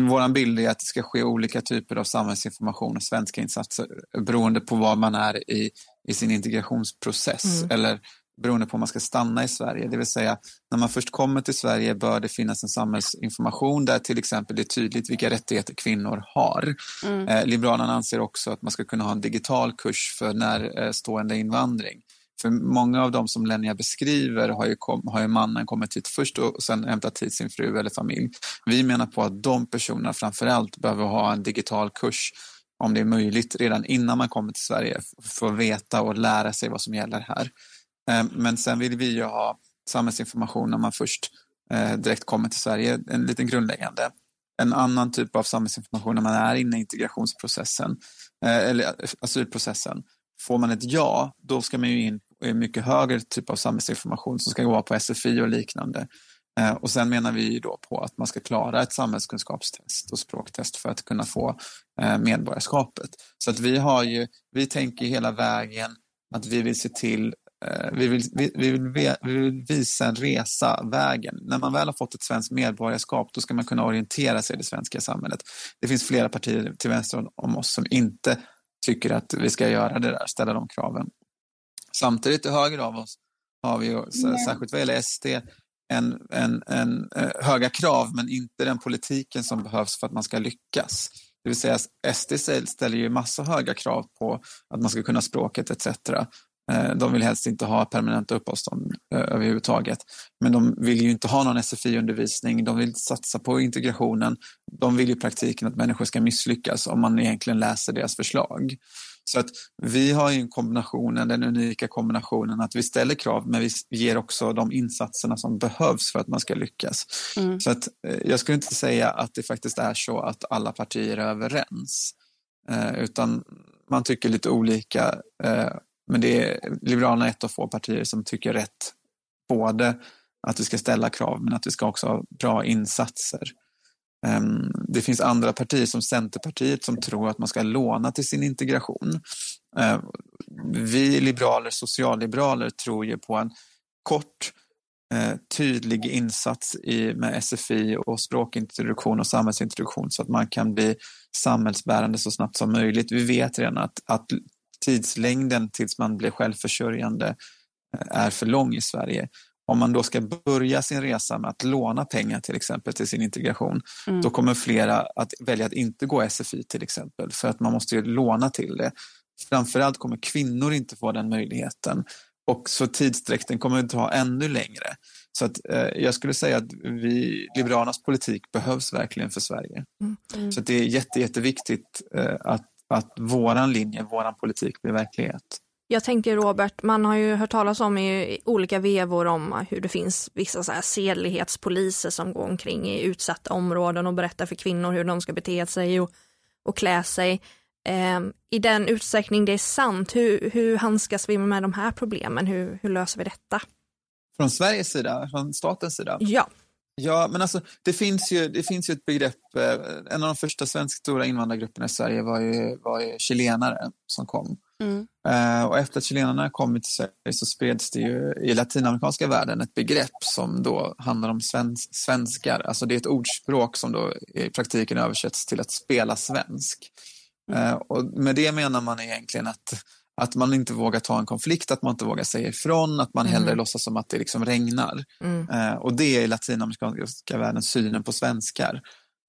Vår bild är att det ska ske olika typer av samhällsinformation och svenska insatser beroende på var man är i, i sin integrationsprocess mm. eller beroende på om man ska stanna i Sverige. Det vill säga, när man först kommer till Sverige bör det finnas en samhällsinformation där till exempel det är tydligt vilka rättigheter kvinnor har. Mm. Eh, Liberalerna anser också att man ska kunna ha en digital kurs för närstående invandring. För många av de som Lenja beskriver har ju, kom, har ju mannen kommit hit först och sen hämtat hit sin fru eller familj. Vi menar på att de personerna framför allt behöver ha en digital kurs om det är möjligt redan innan man kommer till Sverige för att veta och lära sig vad som gäller här. Eh, men sen vill vi ju ha samhällsinformation när man först eh, direkt kommer till Sverige, en liten grundläggande. En annan typ av samhällsinformation när man är inne i integrationsprocessen eh, eller asylprocessen. Får man ett ja, då ska man ju in i en mycket högre typ av samhällsinformation som ska gå på SFI och liknande. Och sen menar vi då på att man ska klara ett samhällskunskapstest och språktest för att kunna få medborgarskapet. Så att vi har ju, vi tänker hela vägen att vi vill se till vi vill, vi, vi, vill, vi vill visa en resa, vägen. När man väl har fått ett svenskt medborgarskap då ska man kunna orientera sig i det svenska samhället. Det finns flera partier till vänster om oss som inte tycker att vi ska göra det där, ställa de kraven. Samtidigt till höger av oss har vi, ju, särskilt vad gäller SD, en, en, en, eh, höga krav men inte den politiken som behövs för att man ska lyckas. Det vill säga SD ställer ju massa höga krav på att man ska kunna språket etc. Eh, de vill helst inte ha permanenta uppehållstillstånd eh, överhuvudtaget. Men de vill ju inte ha någon SFI-undervisning, de vill satsa på integrationen. De vill i praktiken att människor ska misslyckas om man egentligen läser deras förslag. Så att vi har ju en kombinationen, den unika kombinationen att vi ställer krav men vi ger också de insatserna som behövs för att man ska lyckas. Mm. Så att eh, jag skulle inte säga att det faktiskt är så att alla partier är överens. Utan man tycker lite olika men det är, Liberalerna är ett av få partier som tycker rätt. Både att vi ska ställa krav men att vi ska också ha bra insatser. Ehm, det finns andra partier som Centerpartiet som tror att man ska låna till sin integration. Ehm, vi liberaler, socialliberaler, tror ju på en kort eh, tydlig insats i, med SFI och språkintroduktion och samhällsintroduktion så att man kan bli samhällsbärande så snabbt som möjligt. Vi vet redan att, att tidslängden tills man blir självförsörjande eh, är för lång i Sverige. Om man då ska börja sin resa med att låna pengar till exempel till sin integration, mm. då kommer flera att välja att inte gå SFI till exempel, för att man måste ju låna till det. Framförallt kommer kvinnor inte få den möjligheten och så tidssträckten kommer att ta ännu längre. Så att, eh, jag skulle säga att vi, Liberalernas politik behövs verkligen för Sverige. Mm. Så det är jätte, jätteviktigt eh, att att våran linje, våran politik blir verklighet. Jag tänker Robert, man har ju hört talas om i olika vevor om hur det finns vissa så här sedlighetspoliser som går omkring i utsatta områden och berättar för kvinnor hur de ska bete sig och, och klä sig. Eh, I den utsträckning det är sant, hur, hur handskas vi med de här problemen? Hur, hur löser vi detta? Från Sveriges sida, från statens sida? Ja. Ja, men alltså det finns ju, det finns ju ett begrepp. Eh, en av de första svenska stora invandrargrupperna i Sverige var ju, var ju chilenare som kom. Mm. Uh, och efter att chilenarna kommit till Sverige så spreds det ju i latinamerikanska världen ett begrepp som då handlar om svensk, svenskar. Alltså det är ett ordspråk som då i praktiken översätts till att spela svensk. Mm. Uh, och med det menar man egentligen att att man inte vågar ta en konflikt, att man inte vågar säga ifrån, att man mm. hellre låtsas som att det liksom regnar. Mm. Eh, och det är i latinamerikanska världen synen på svenskar.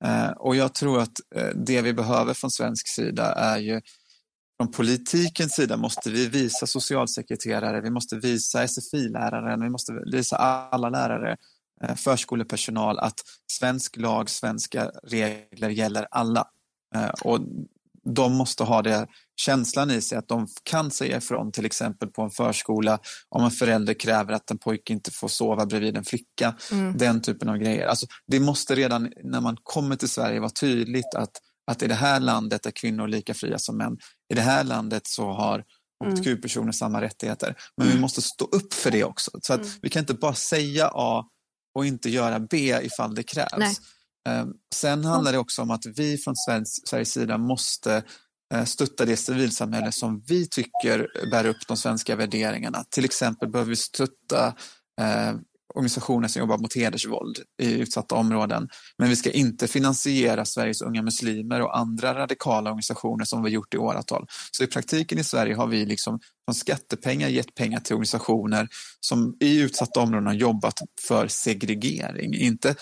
Eh, och jag tror att eh, det vi behöver från svensk sida är ju från politikens sida måste vi visa socialsekreterare, vi måste visa SFI-läraren, vi måste visa alla lärare, eh, förskolepersonal att svensk lag, svenska regler gäller alla. Eh, och de måste ha det känslan i sig att de kan säga ifrån till exempel på en förskola om en förälder kräver att en pojke inte får sova bredvid en flicka. Mm. Den typen av grejer. Alltså, det måste redan när man kommer till Sverige vara tydligt att, att i det här landet är kvinnor lika fria som män. I det här landet så har hbtq-personer mm. samma rättigheter. Men mm. vi måste stå upp för det också. Så att mm. Vi kan inte bara säga A och inte göra B ifall det krävs. Nej. Ehm, sen handlar det också om att vi från Sveriges sida måste Eh, stötta det civilsamhälle som vi tycker bär upp de svenska värderingarna. Till exempel behöver vi stötta eh, organisationer som jobbar mot hedersvåld i utsatta områden. Men vi ska inte finansiera Sveriges unga muslimer och andra radikala organisationer som vi gjort i åratal. Så i praktiken i Sverige har vi liksom från skattepengar gett pengar till organisationer som i utsatta områden har jobbat för segregering, inte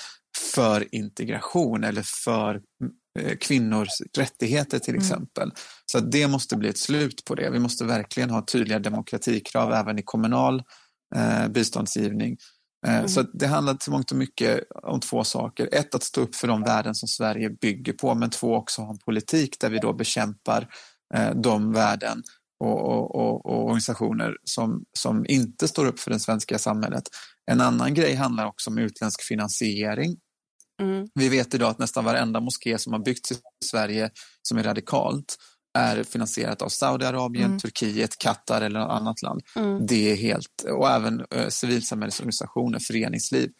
för integration eller för kvinnors rättigheter till mm. exempel. Mm. Så det måste bli ett slut på det. Vi måste verkligen ha tydliga demokratikrav även i kommunal eh, biståndsgivning. Eh, mm. Så det handlar till mångt och mycket om två saker. Ett, att stå upp för de värden som Sverige bygger på, men två, också ha en politik där vi då bekämpar eh, de värden och, och, och, och, organisationer som, som inte står upp för det svenska samhället. En annan grej handlar också om utländsk finansiering. Mm. Vi vet idag att nästan varenda moské som har byggts i Sverige som är radikalt är finansierat av Saudiarabien, mm. Turkiet, Qatar eller något annat land. Mm. Det är helt, och även eh, civilsamhällesorganisationer, föreningsliv.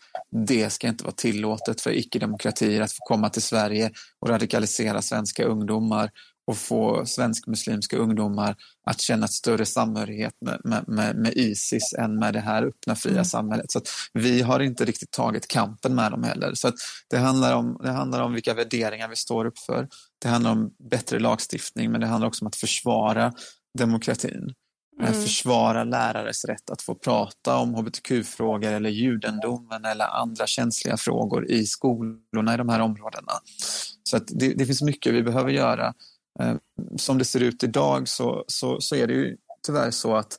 Det ska inte vara tillåtet för icke-demokratier att få komma till Sverige och radikalisera svenska ungdomar och få svensk-muslimska ungdomar att känna ett större samhörighet med, med, med, med, Isis än med det här öppna fria mm. samhället. Så vi har inte riktigt tagit kampen med dem heller. Så det, handlar om, det handlar om vilka värderingar vi står upp för. Det handlar om bättre lagstiftning men det handlar också om att försvara demokratin. Eh, mm. Försvara lärares rätt att få prata om hbtq-frågor eller judendomen eller andra känsliga frågor i skolorna i de här områdena. Så det, det finns mycket vi behöver göra som det ser ut idag så, så, så är det ju tyvärr så att,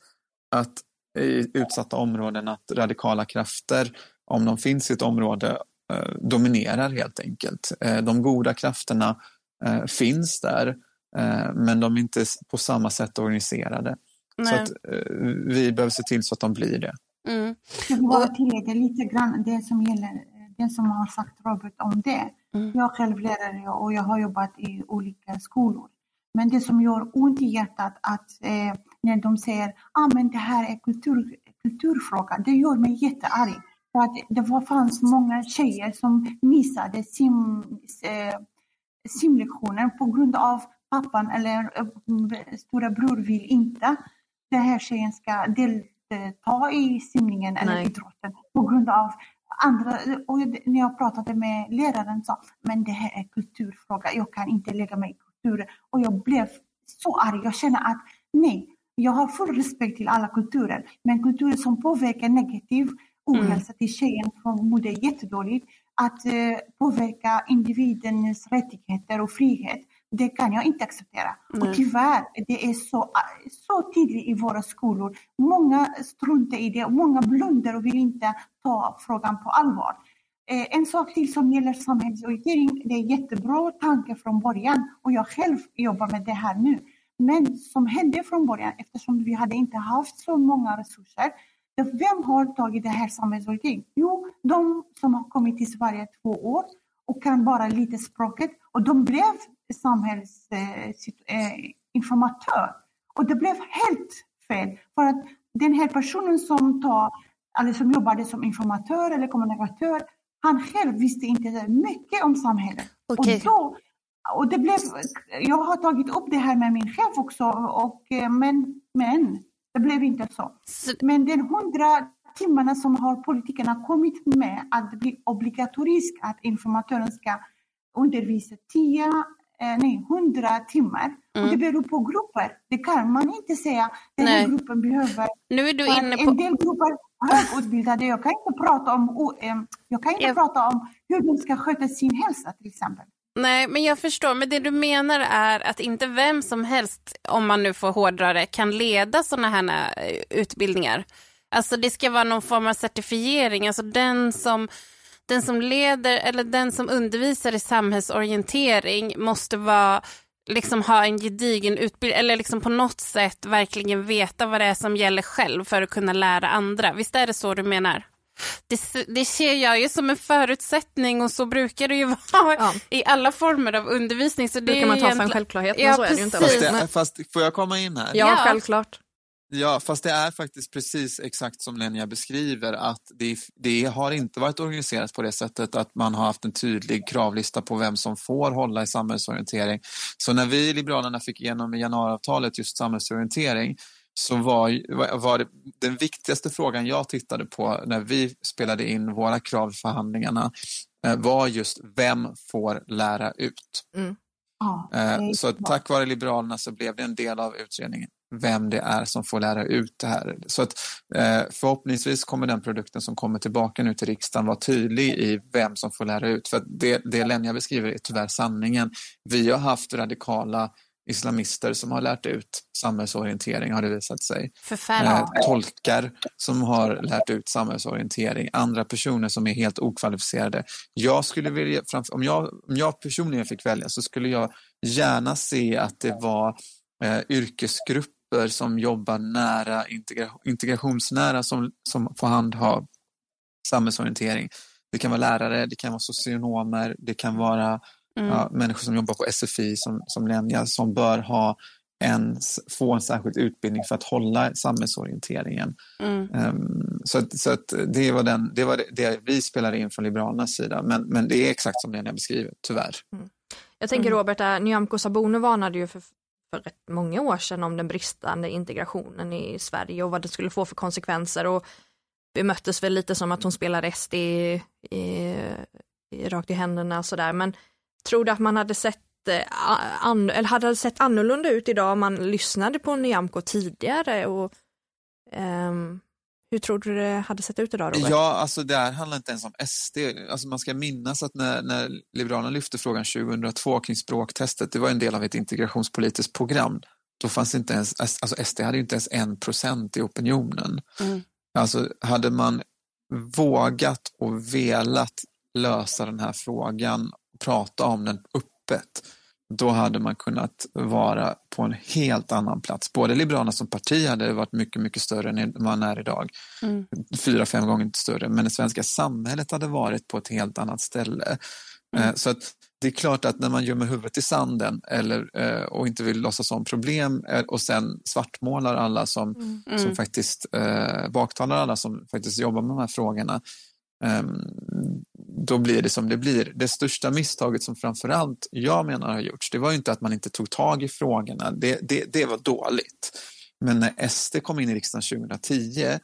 att i utsatta områden att radikala krafter, om de finns i ett område, eh, dominerar helt enkelt. Eh, de goda krafterna finns där, men de är inte på samma sätt organiserade. Nej. Så att vi behöver se till så att de blir det. Mm. Jag vill bara tillägga lite grann det som gäller det som har sagt Robert om det. Mm. Jag är själv lärare och jag har jobbat i olika skolor. Men det som gör ont i hjärtat att eh, när de säger att ah, det här är kultur, kulturfråga, det gör mig jättearg. För att det var, fanns många tjejer som missade sim, eh, simlektionen på grund av pappan eller eh, stora bror vill inte den här tjejen ska delta i simningen eller Nej. idrotten på grund av andra, och när jag pratade med läraren sa men det här är kulturfråga, jag kan inte lägga mig i kulturen. Och jag blev så arg, jag känner att nej, jag har full respekt till alla kulturer, men kulturer som påverkar negativ ohälsa mm. till tjejen som mådde jättedåligt, att eh, påverka individens rättigheter och frihet, det kan jag inte acceptera. Mm. Och tyvärr, det är så, så tydligt i våra skolor. Många struntar i det, många blundar och vill inte ta frågan på allvar. Eh, en sak till som gäller samhällsorientering, det är jättebra tanke från början och jag själv jobbar med det här nu. Men som hände från början, eftersom vi hade inte haft så många resurser, vem har tagit det här samhällsorientering? Jo, de som har kommit till Sverige två år och kan bara lite språket och de blev samhällsinformatör. Eh, och det blev helt fel för att den här personen som, tar, eller som jobbade som informatör eller kommunikatör, han själv visste inte mycket om samhället. Okay. Och då, och det blev, jag har tagit upp det här med min chef också, och, eh, men, men det blev inte så. Men den hundra timmarna som har politikerna kommit med att det blir obligatoriskt att informatören ska undervisa tio, eh, nej, hundra timmar. Mm. Och det beror på grupper. Det kan man inte säga. Den här gruppen behöver... Nu är du inne på... En del grupper högutbildade. Jag kan inte prata om, jag kan inte jag... prata om hur de ska sköta sin hälsa till exempel. Nej, men jag förstår. Men det du menar är att inte vem som helst, om man nu får hårdra det, kan leda sådana här eh, utbildningar. Alltså det ska vara någon form av certifiering. Alltså den som, den som leder eller den som undervisar i samhällsorientering måste vara liksom ha en gedigen utbildning eller liksom på något sätt verkligen veta vad det är som gäller själv för att kunna lära andra. Visst är det så du menar? Det, det ser jag ju som en förutsättning och så brukar det ju vara ja. i alla former av undervisning. Så det brukar man ta för en självklart, men ja, så är det ju inte. Fast, det, fast får jag komma in här? Ja, ja. självklart. Ja, fast det är faktiskt precis exakt som Lenia beskriver att det, det, har inte varit organiserat på det sättet att man har haft en tydlig kravlista på vem som får hålla i samhällsorientering. Så när vi i Liberalerna fick igenom i januariavtalet just samhällsorientering så var, var det, den viktigaste frågan jag tittade på när vi spelade in våra krav i förhandlingarna eh, var just vem får lära ut? Mm. Eh, så tack vare Liberalerna så blev det en del av utredningen vem det är som får lära ut det här. Så att eh, förhoppningsvis kommer den produkten som kommer tillbaka nu till riksdagen vara tydlig i vem som får lära ut. För det, det Lenja beskriver är tyvärr sanningen. Vi har haft radikala islamister som har lärt ut samhällsorientering har det visat sig. Eh, tolkar som har lärt ut samhällsorientering, andra personer som är helt okvalificerade. Jag skulle vilja, om jag, om jag personligen fick välja så skulle jag gärna se att det var eh, yrkesgrupper som jobbar nära integra integrationsnära som, som får handha samhällsorientering. Det kan vara lärare, det kan vara socionomer, det kan vara mm. ja, människor som jobbar på SFI som, som Lenja som bör ha en, få en särskild utbildning för att hålla samhällsorienteringen. Mm. Um, så att, så att det var, den, det, var det, det, vi spelade in från Liberalernas sida, men, men det är exakt som Lena beskriver, tyvärr. Mm. Jag tänker mm. Robert, äh, Nyamko Sabuni varnade ju för, för rätt många år sedan om den bristande integrationen i Sverige och vad det skulle få för konsekvenser. Och bemöttes väl lite som att hon spelar SD i, i, rakt i händerna och sådär. Men tror du att man hade sett eh, an, eller hade sett annorlunda ut idag om man lyssnade på Nyamko tidigare? Och um, hur tror du det hade sett ut idag Robert? Ja, alltså det här handlar inte ens om SD. Alltså man ska minnas att när, när Liberalerna lyfte frågan 2002 kring språktestet, det var en del av ett integrationspolitiskt program. Då fanns inte ens, alltså SD hade inte ens en procent i opinionen. Mm. Alltså hade man vågat och velat lösa den här frågan prata om den öppet, då hade man kunnat vara på en helt annan plats. Både Liberalerna som parti hade varit mycket, mycket större än man är idag. Mm. Fyra, fem gånger större. Men det svenska samhället hade varit på ett helt annat ställe. Mm. Eh, så att det är klart att när man gömmer huvudet i sanden eller, eh, och inte vill låtsas om problem eh, och sen svartmålar alla som, mm. som mm. faktiskt baktalar alla som faktiskt jobbar med de här frågorna Ehm, då blir det som det blir. Det största misstaget som framförallt jag menar har gjorts, det var inte att man inte tog tag i frågorna. Det, det, det var dåligt. Men när SD kom in i riksdagen 2010,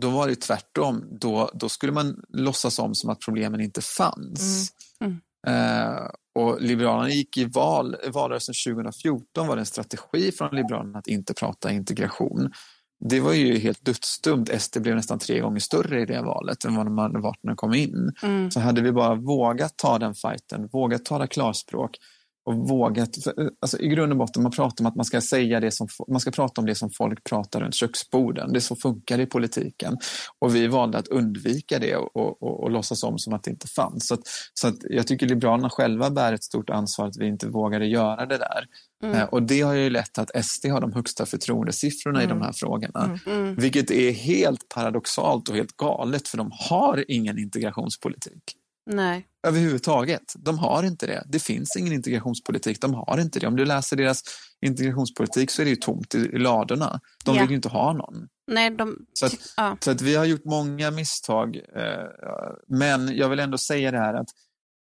då var det tvärtom. Då, då skulle man låtsas om som att problemen inte fanns. Mm. Mm. Uh, och Liberalerna gick i val, valrörelsen 2014 var det en strategi från Liberalerna att inte prata integration det var ju helt dödsdumt. SD blev nästan tre gånger större i det valet än vad de hade varit när de kom in. Mm. Så hade vi bara vågat ta den fighten, vågat tala klarspråk och vågat, alltså i grund och botten, man pratar om att man ska säga det som, man ska prata om det som folk pratar runt köksborden. Det är så funkar det i politiken. Och vi valde att undvika det och, och, och, låtsas om som att det inte fanns. Så, att, så att jag tycker Liberalerna själva bär ett stort ansvar att vi inte vågade göra det där. Mm. Eh, och det har ju lett till att SD har de högsta förtroendesiffrorna mm. i de här frågorna. Mm. mm. Vilket är helt paradoxalt och helt galet för de har ingen integrationspolitik. Nej. Överhuvudtaget. De har inte det. Det finns ingen integrationspolitik. De har inte det. Om du läser deras integrationspolitik så är det ju tomt i, ladorna. De ja. vill ju inte ha någon. Nej, de... så, att, ja. så att vi har gjort många misstag. Eh, men jag vill ändå säga det här att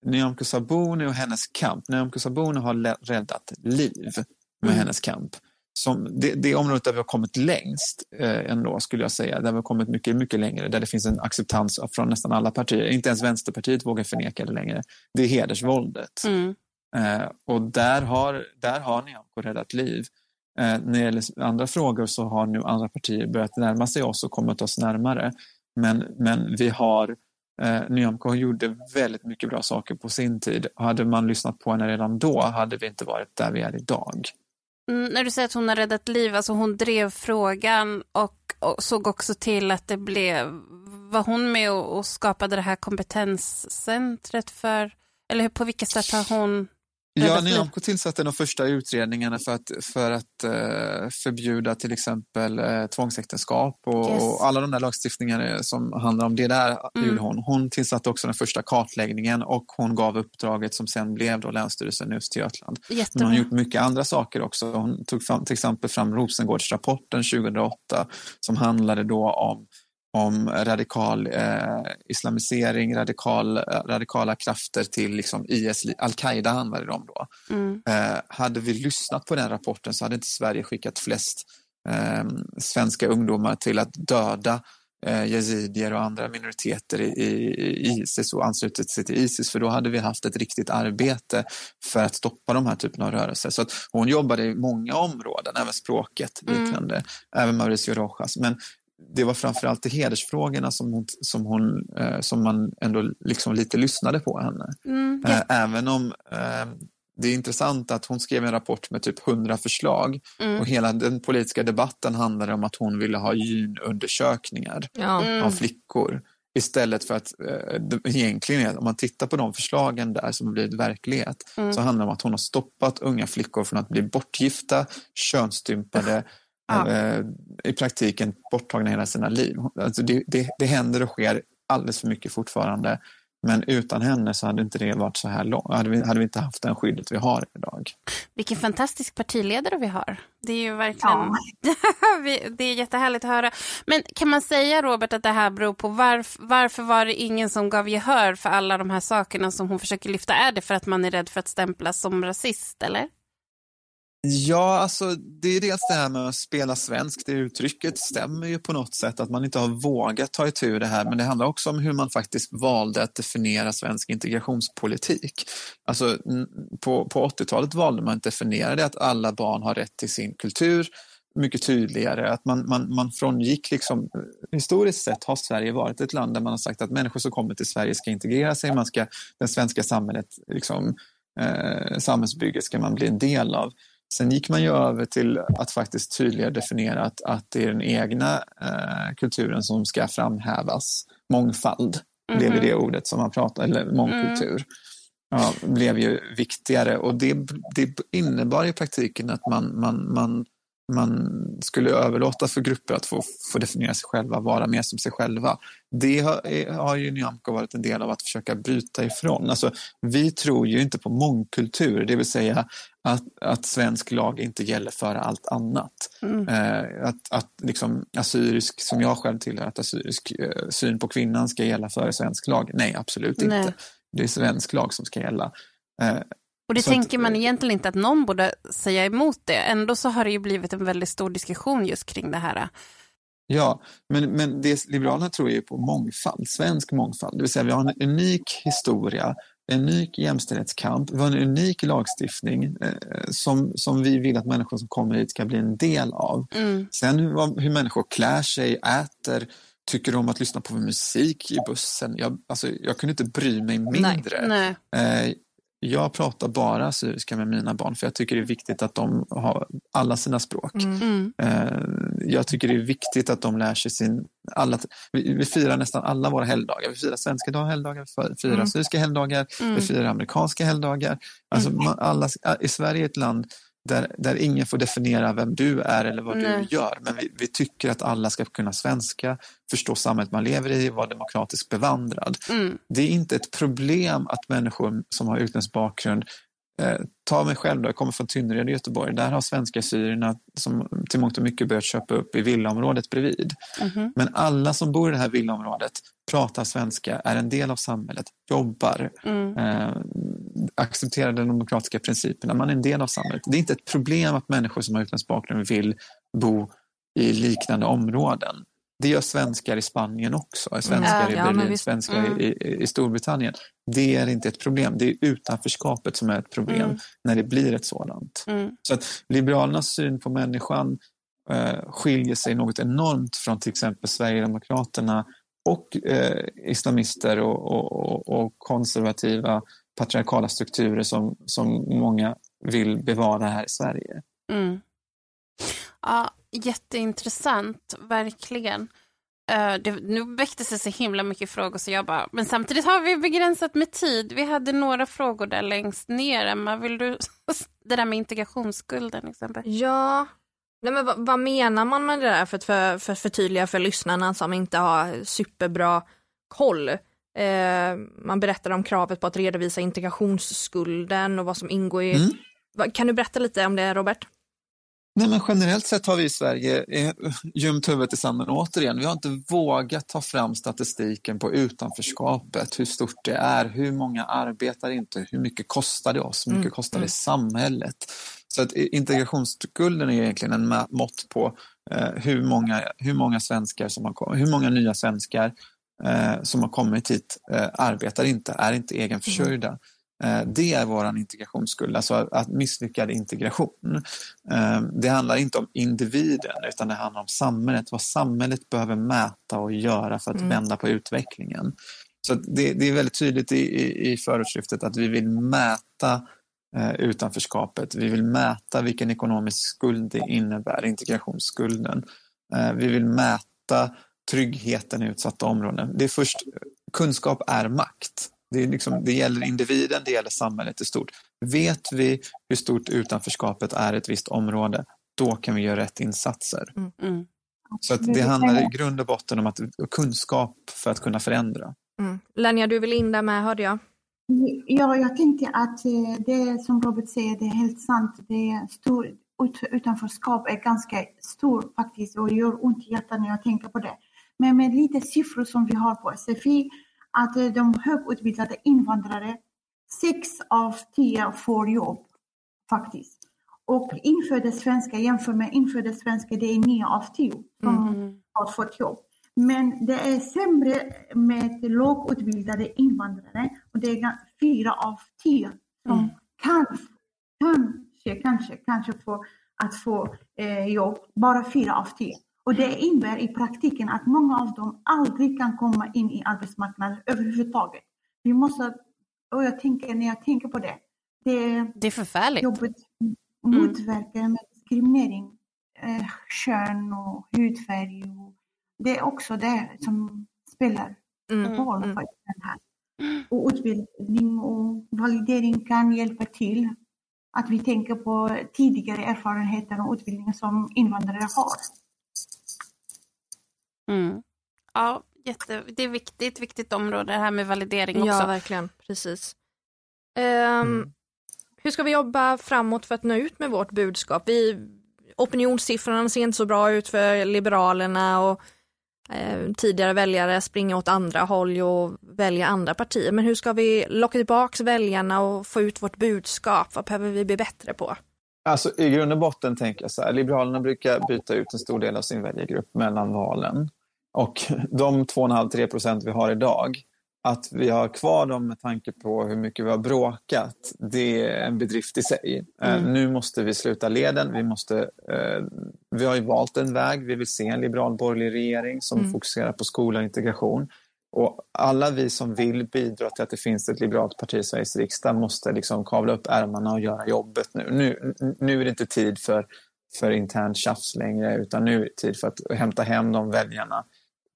Nyamko Sabuni och hennes kamp. Nyamko Sabuni har räddat liv med mm. hennes kamp. Som det, det området där vi har kommit längst eh, ändå, skulle jag säga. Där vi har kommit mycket, mycket längre. Där det finns en acceptans från nästan alla partier. Inte ens Vänsterpartiet vågar förneka det längre. Det är hedersvåldet. Mm. Eh, och där har, där har Nyamko räddat liv. Eh, när det gäller andra frågor så har nu andra partier börjat närma sig oss och kommit oss närmare. Men, men vi har Eh, Nyamko gjorde väldigt mycket bra saker på sin tid. Hade man lyssnat på henne redan då hade vi inte varit där vi är idag. Mm, när du säger att hon har räddat liv, alltså hon drev frågan och, och såg också till att det blev, var hon med och, och skapade det här kompetenscentret för, eller på vilket sätt har hon Ja, Nyamko tillsatte de första utredningarna för att, för att uh, förbjuda till exempel uh, tvångsäktenskap och, yes. och, alla de där lagstiftningarna som handlar om det där mm. gjorde hon. Hon tillsatte också den första kartläggningen och hon gav uppdraget som sen blev då Länsstyrelsen i Östergötland. Men hon har gjort mycket andra saker också. Hon tog fram, till exempel fram Rosengårdsrapporten 2008 som handlade då om om radikal eh, islamisering, radikal, radikala krafter till liksom IS, al-Qaida handlade det om då. Mm. Eh, hade vi lyssnat på den rapporten så hade inte Sverige skickat flest eh, svenska ungdomar till att döda eh, yazidier och andra minoriteter i, i, Isis och anslutit sig till Isis för då hade vi haft ett riktigt arbete för att stoppa de här typen av rörelser. Så hon jobbade i många områden, även språket, mm. liknande, mm. även Mauricio Rojas. Men det var framförallt i hedersfrågorna som, hon, som, hon, eh, som man ändå liksom lite lyssnade på henne. Mm, yeah. Även om eh, det är intressant att hon skrev en rapport med typ 100 förslag mm. och hela den politiska debatten handlade om att hon ville ha gynundersökningar ja. mm. av flickor. Istället för att eh, egentligen, om man tittar på de förslagen där som har blivit verklighet, mm. så handlar det om att hon har stoppat unga flickor från att bli bortgifta, könsstympade, ja. i praktiken borttagna hela sina liv. Alltså det, det, det händer och sker alldeles för mycket fortfarande. Men utan henne så hade inte det varit så här långt. Hade vi, hade vi inte haft det skyddet vi har idag. Vilken fantastisk partiledare vi har. Det är ju verkligen... Ja. det är jättehärligt att höra. Men kan man säga, Robert, att det här beror på varf, varför var det ingen som gav gehör för alla de här sakerna som hon försöker lyfta? Är det för att man är rädd för att stämplas som rasist, eller? Ja, alltså det är dels det här med att spela svenskt. Det uttrycket stämmer ju på något sätt att man inte har vågat ta itu det här. Men det handlar också om hur man faktiskt valde att definiera svensk integrationspolitik. Alltså på, på 80-talet valde man att definiera det att alla barn har rätt till sin kultur mycket tydligare. Att man, man, man frångick liksom, historiskt sett har Sverige varit ett land där man har sagt att människor som kommer till Sverige ska integrera sig. Man ska, det svenska samhället, liksom, eh, samhällsbygget ska man bli en del av. Sen gick man ju över till att faktiskt tydligare definiera att, att det är den egna eh, kulturen som ska framhävas. Mångfald mm. blev det ordet som man pratade, eller mångkultur. Mm. Ja, blev ju viktigare och det, det innebar i praktiken att man, man, man man skulle överlåta för grupper att få, få definiera sig själva, vara mer som sig själva. Det har, har ju Nyamko varit en del av att försöka bryta ifrån. Alltså, vi tror ju inte på mångkultur, det vill säga att, att svensk lag inte gäller för allt annat. Mm. Eh, att, att liksom assyrisk, som jag själv tillhör, att assyrisk eh, syn på kvinnan ska gälla före svensk lag. Nej, absolut Nej. inte. Det är svensk lag som ska gälla. Eh, och det så tänker att, man egentligen inte att någon borde säga emot det. Ändå så har det ju blivit en väldigt stor diskussion just kring det här. Ja, men, men det Liberalerna tror ju på mångfald, svensk mångfald. Det vill säga vi har en unik historia, en unik jämställdhetskamp, vi har en unik lagstiftning eh, som, som vi vill att människor som kommer hit ska bli en del av. Mm. Sen hur, hur människor klär sig, äter, tycker om att lyssna på musik i bussen. Jag, alltså, jag kunde inte bry mig mindre. Nej, nej. Jag pratar bara assyriska med mina barn för jag tycker det är viktigt att de har alla sina språk. Mm. mm. Eh, jag tycker det är viktigt att de lär sig sin... Alla, vi, vi firar nästan alla våra helgdagar. Vi firar svenska dag, helgdagar, vi firar mm. assyriska helgdagar, mm. vi firar amerikanska helgdagar. Alltså, mm. man, alla, I Sverige är ett land där, där ingen får definiera vem du är eller vad Nej. du gör. Men vi, vi, tycker att alla ska kunna svenska, förstå samhället man lever i, vara demokratiskt bevandrad. Mm. Det är inte ett problem att människor som har utländsk bakgrund Eh, ta mig själv då, jag kommer från Tynnered i Göteborg. Där har svenska syrierna som till mångt och mycket börjat köpa upp i villaområdet bredvid. Mm. Men alla som bor i det här villaområdet pratar svenska, är en del av samhället, jobbar, mm. eh, accepterar de demokratiska principerna. Man är en del av samhället. Det är inte ett problem att människor som har utländsk bakgrund vill bo i liknande områden. Det gör svenskar i Spanien också, svenskar ja, i Berlin, ja, svenskar mm. i, i, Storbritannien. Det är inte ett problem. Det är utanförskapet som är ett problem mm. när det blir ett sådant. Mm. Så att Liberalernas syn på människan eh, skiljer sig något enormt från till exempel Sverigedemokraterna och eh, islamister och, och, och, konservativa patriarkala strukturer som, som många vill bevara här i Sverige. Mm. Ja, jätteintressant, verkligen. Uh, det, nu väcktes det så himla mycket frågor så jag bara, men samtidigt har vi begränsat med tid. Vi hade några frågor där längst ner. Emma, vill du, det där med integrationsskulden exempel. Ja, Nej, men vad, vad, menar man med det där för att för, för förtydliga för lyssnarna som inte har superbra koll? Eh, man berättar om kravet på att redovisa integrationsskulden och vad som ingår i... Mm. Kan du berätta lite om det Robert? Nej, men generellt sett har vi i Sverige eh, gömt huvudet i sanden återigen. Vi har inte vågat ta fram statistiken på utanförskapet, hur stort det är, hur många arbetar inte, hur mycket kostar det oss, hur mycket mm. kostar det mm. samhället. Så att integrationsskulden är egentligen en mått på eh, hur, många, hur många svenskar som har hur många nya svenskar eh, som har kommit hit eh, arbetar inte, är inte egenförsörjda. Mm. Eh, det är vår integrationsskuld, alltså att misslyckad integration. Eh, det handlar inte om individen utan det handlar om samhället, vad samhället behöver mäta och göra för att mm. vända på utvecklingen. Så det, det, är väldigt tydligt i, i, i förortslyftet att vi vill mäta eh, utanförskapet. Vi vill mäta vilken ekonomisk skuld det innebär, integrationsskulden. vi vill mäta tryggheten i utsatta områden. Det är först, kunskap är makt. Det, är liksom, det gäller individen, det gäller samhället i stort. Vet vi hur stort utanförskapet är i ett visst område, då kan vi göra rätt insatser. Mm. mm. Så det handlar i grund och botten om att kunskap för att kunna förändra. Mm. Lenja, du vill in där med hörde jag. Ja, jag tänkte att eh, det som Robert säger, det är helt sant. Det är stor, utanförskap är ganska stort faktiskt och gör ont i hjärtat när jag tänker på det. Men med lite siffror som vi har på SFI att eh, de högutbildade invandrare, sex av tio får jobb faktiskt. Och infödda svenskar jämfört med infödda svenskar, det är nio av tio som mm. har fått jobb. Men det är sämre med lågutbildade invandrare och det är fyra av tio som mm. kan, kanske, kanske, kanske få att få eh, jobb. Bara fyra av tio. Och det innebär i praktiken att många av dem aldrig kan komma in i arbetsmarknaden överhuvudtaget. Vi måste, och jag tänker, när jag tänker på det, det, det är förfärligt. Jobbet motverkar mm. med diskriminering, eh, kön och hudfärg. Och det är också det som spelar mm. roll mm. för den här. Och utbildning och validering kan hjälpa till. Att vi tänker på tidigare erfarenheter och utbildning som invandrare har. Mm. Ja, jätte, det är viktigt, viktigt område det här med validering också. Ja, verkligen. Precis. Um, mm. Hur ska vi jobba framåt för att nå ut med vårt budskap? Vi, opinionssiffrorna ser inte så bra ut för Liberalerna och eh, tidigare väljare springer åt andra håll och väljer andra partier. Men hur ska vi locka tillbaka väljarna och få ut vårt budskap? Vad behöver vi bli bättre på? Alltså, I grund och botten tänker jag så här, Liberalerna brukar byta ut en stor del av sin väljargrupp mellan valen. Och de 2,5-3 procent vi har idag, att vi har kvar dem med tanke på hur mycket vi har bråkat, det är en bedrift i sig. Eh, mm. nu måste vi sluta leden. Vi, måste, uh, vi har ju valt en väg. Vi vill se en liberal borgerlig regering som mm. fokuserar på skola och integration. Och alla vi som vill bidra till att det finns ett liberalt parti i Sveriges riksdag måste liksom kavla upp ärmarna och göra jobbet nu. Nu, nu är det inte tid för, för internt tjafs längre utan nu är det tid för att hämta hem de väljarna,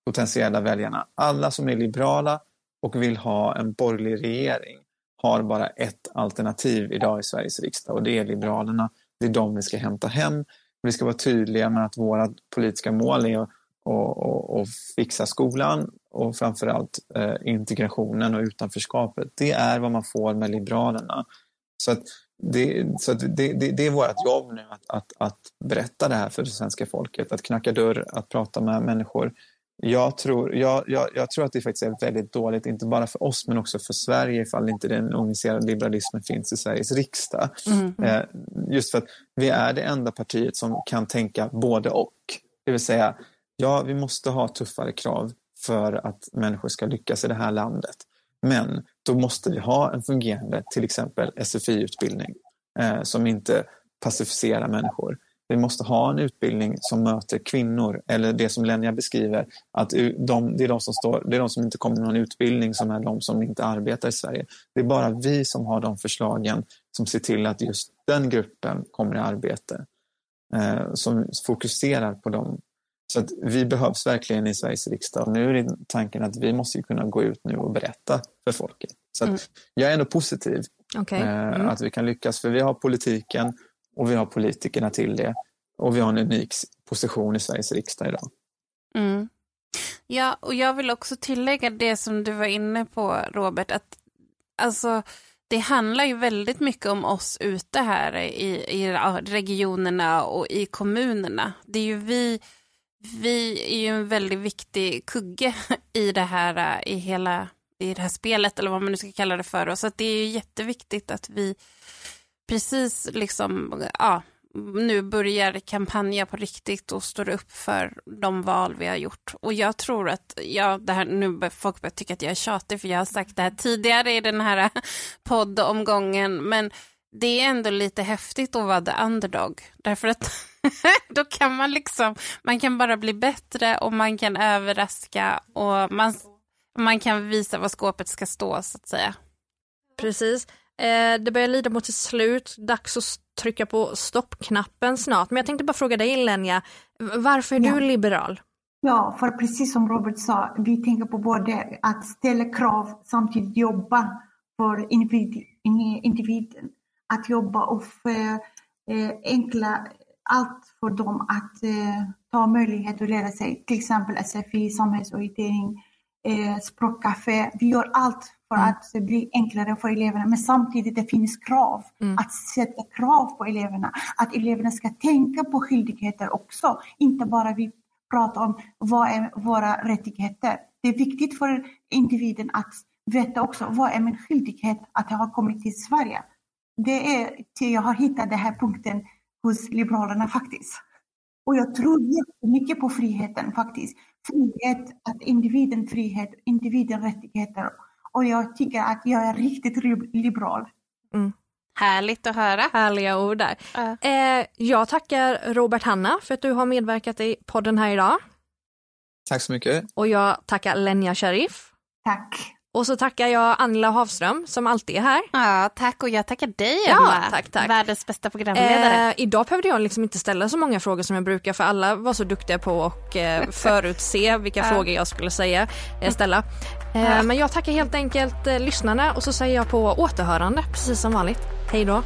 potentiella väljarna. Alla som är liberala och vill ha en borgerlig regering har bara ett alternativ idag i Sveriges riksdag och det är Liberalerna. Det är de vi ska hämta hem. Vi ska vara tydliga med att våra politiska mål är att och, och, och, fixa skolan och framförallt eh, integrationen och utanförskapet. Det är vad man får med Liberalerna. Så, att det, så att det, det, det är vårt jobb nu att, att, att berätta det här för det svenska folket, att knacka dörr, att prata med människor. Jag tror, jag, jag, jag, tror att det faktiskt är väldigt dåligt, inte bara för oss men också för Sverige ifall inte den organiserade liberalismen finns i Sveriges riksdag. Mm. Eh, just för att vi är det enda partiet som kan tänka både och. Det vill säga, ja, vi måste ha tuffare krav för att människor ska lyckas i det här landet. Men då måste vi ha en fungerande, till exempel SFI-utbildning, eh, som inte pacificerar människor. Vi måste ha en utbildning som möter kvinnor, eller det som Lenja beskriver, att de, det, är de som står, det är de som inte kommer med någon utbildning som är de som inte arbetar i Sverige. Det är bara vi som har de förslagen som ser till att just den gruppen kommer i arbete. Eh, som fokuserar på de så att vi behövs verkligen i Sveriges riksdag. Nu är tanken att vi måste kunna gå ut nu och berätta för folket. Så mm. jag är ändå positiv okay. Eh, mm. att vi kan lyckas. För vi har politiken och vi har politikerna till det. Och vi har en unik position i Sveriges riksdag idag. Mm. Ja, och jag vill också tillägga det som du var inne på, Robert, att alltså, det handlar ju väldigt mycket om oss ute här i, i regionerna och i kommunerna. Det är ju vi vi är ju en väldigt viktig kugge i det här, i hela, i det här spelet eller vad man nu ska kalla det för. Så det är ju jätteviktigt att vi precis liksom, ja, nu börjar kampanja på riktigt och står upp för de val vi har gjort. Och jag tror att, ja, det här, nu folk börjar tycka att jag är tjatig för jag har sagt det här tidigare i den här poddomgången, men det är ändå lite häftigt att vara the underdog. Därför att då kan man liksom, man kan bara bli bättre och man kan överraska och man, man kan visa vad skåpet ska stå så att säga. Precis. Eh, det börjar lida mot sitt slut, dags att trycka på stoppknappen snart. Men jag tänkte bara fråga dig Lenja, varför är ja. du liberal? Ja, för precis som Robert sa, vi tänker på både att ställa krav samtidigt jobba för individen. Att jobba och förenkla eh, allt för dem att eh, ta möjlighet att lära sig, till exempel SFI, samhällsorientering, eh, språkcafé. Vi gör allt för mm. att det blir enklare för eleverna. Men samtidigt det finns krav. Mm. Att sätta krav på eleverna. Att eleverna ska tänka på skyldigheter också. Inte bara vi pratar om vad är våra rättigheter. Det är viktigt för individen att veta också vad är min skyldighet att jag har kommit till Sverige. Det är till jag har hittat den här punkten hos Liberalerna faktiskt. Och jag tror jättemycket på friheten faktiskt. Frihet, att individen frihet, individen rättigheter och jag tycker att jag är riktigt liberal. Mm. Härligt att höra. Härliga ord där. Uh. Eh, jag tackar Robert Hanna för att du har medverkat i podden här idag. Tack så mycket. Och jag tackar Lenja Sharif. Tack. Och så tackar jag Angela Havström som alltid är här. Ja, tack och jag tackar dig Emma. Ja, tack, tack. Världens bästa programledare. Eh, idag behövde jag liksom inte ställa så många frågor som jag brukar för alla var så duktiga på att eh, förutse vilka frågor jag skulle säga, eh, ställa. Eh, men jag tackar helt enkelt eh, lyssnarna och så säger jag på återhörande precis som vanligt. Hej då.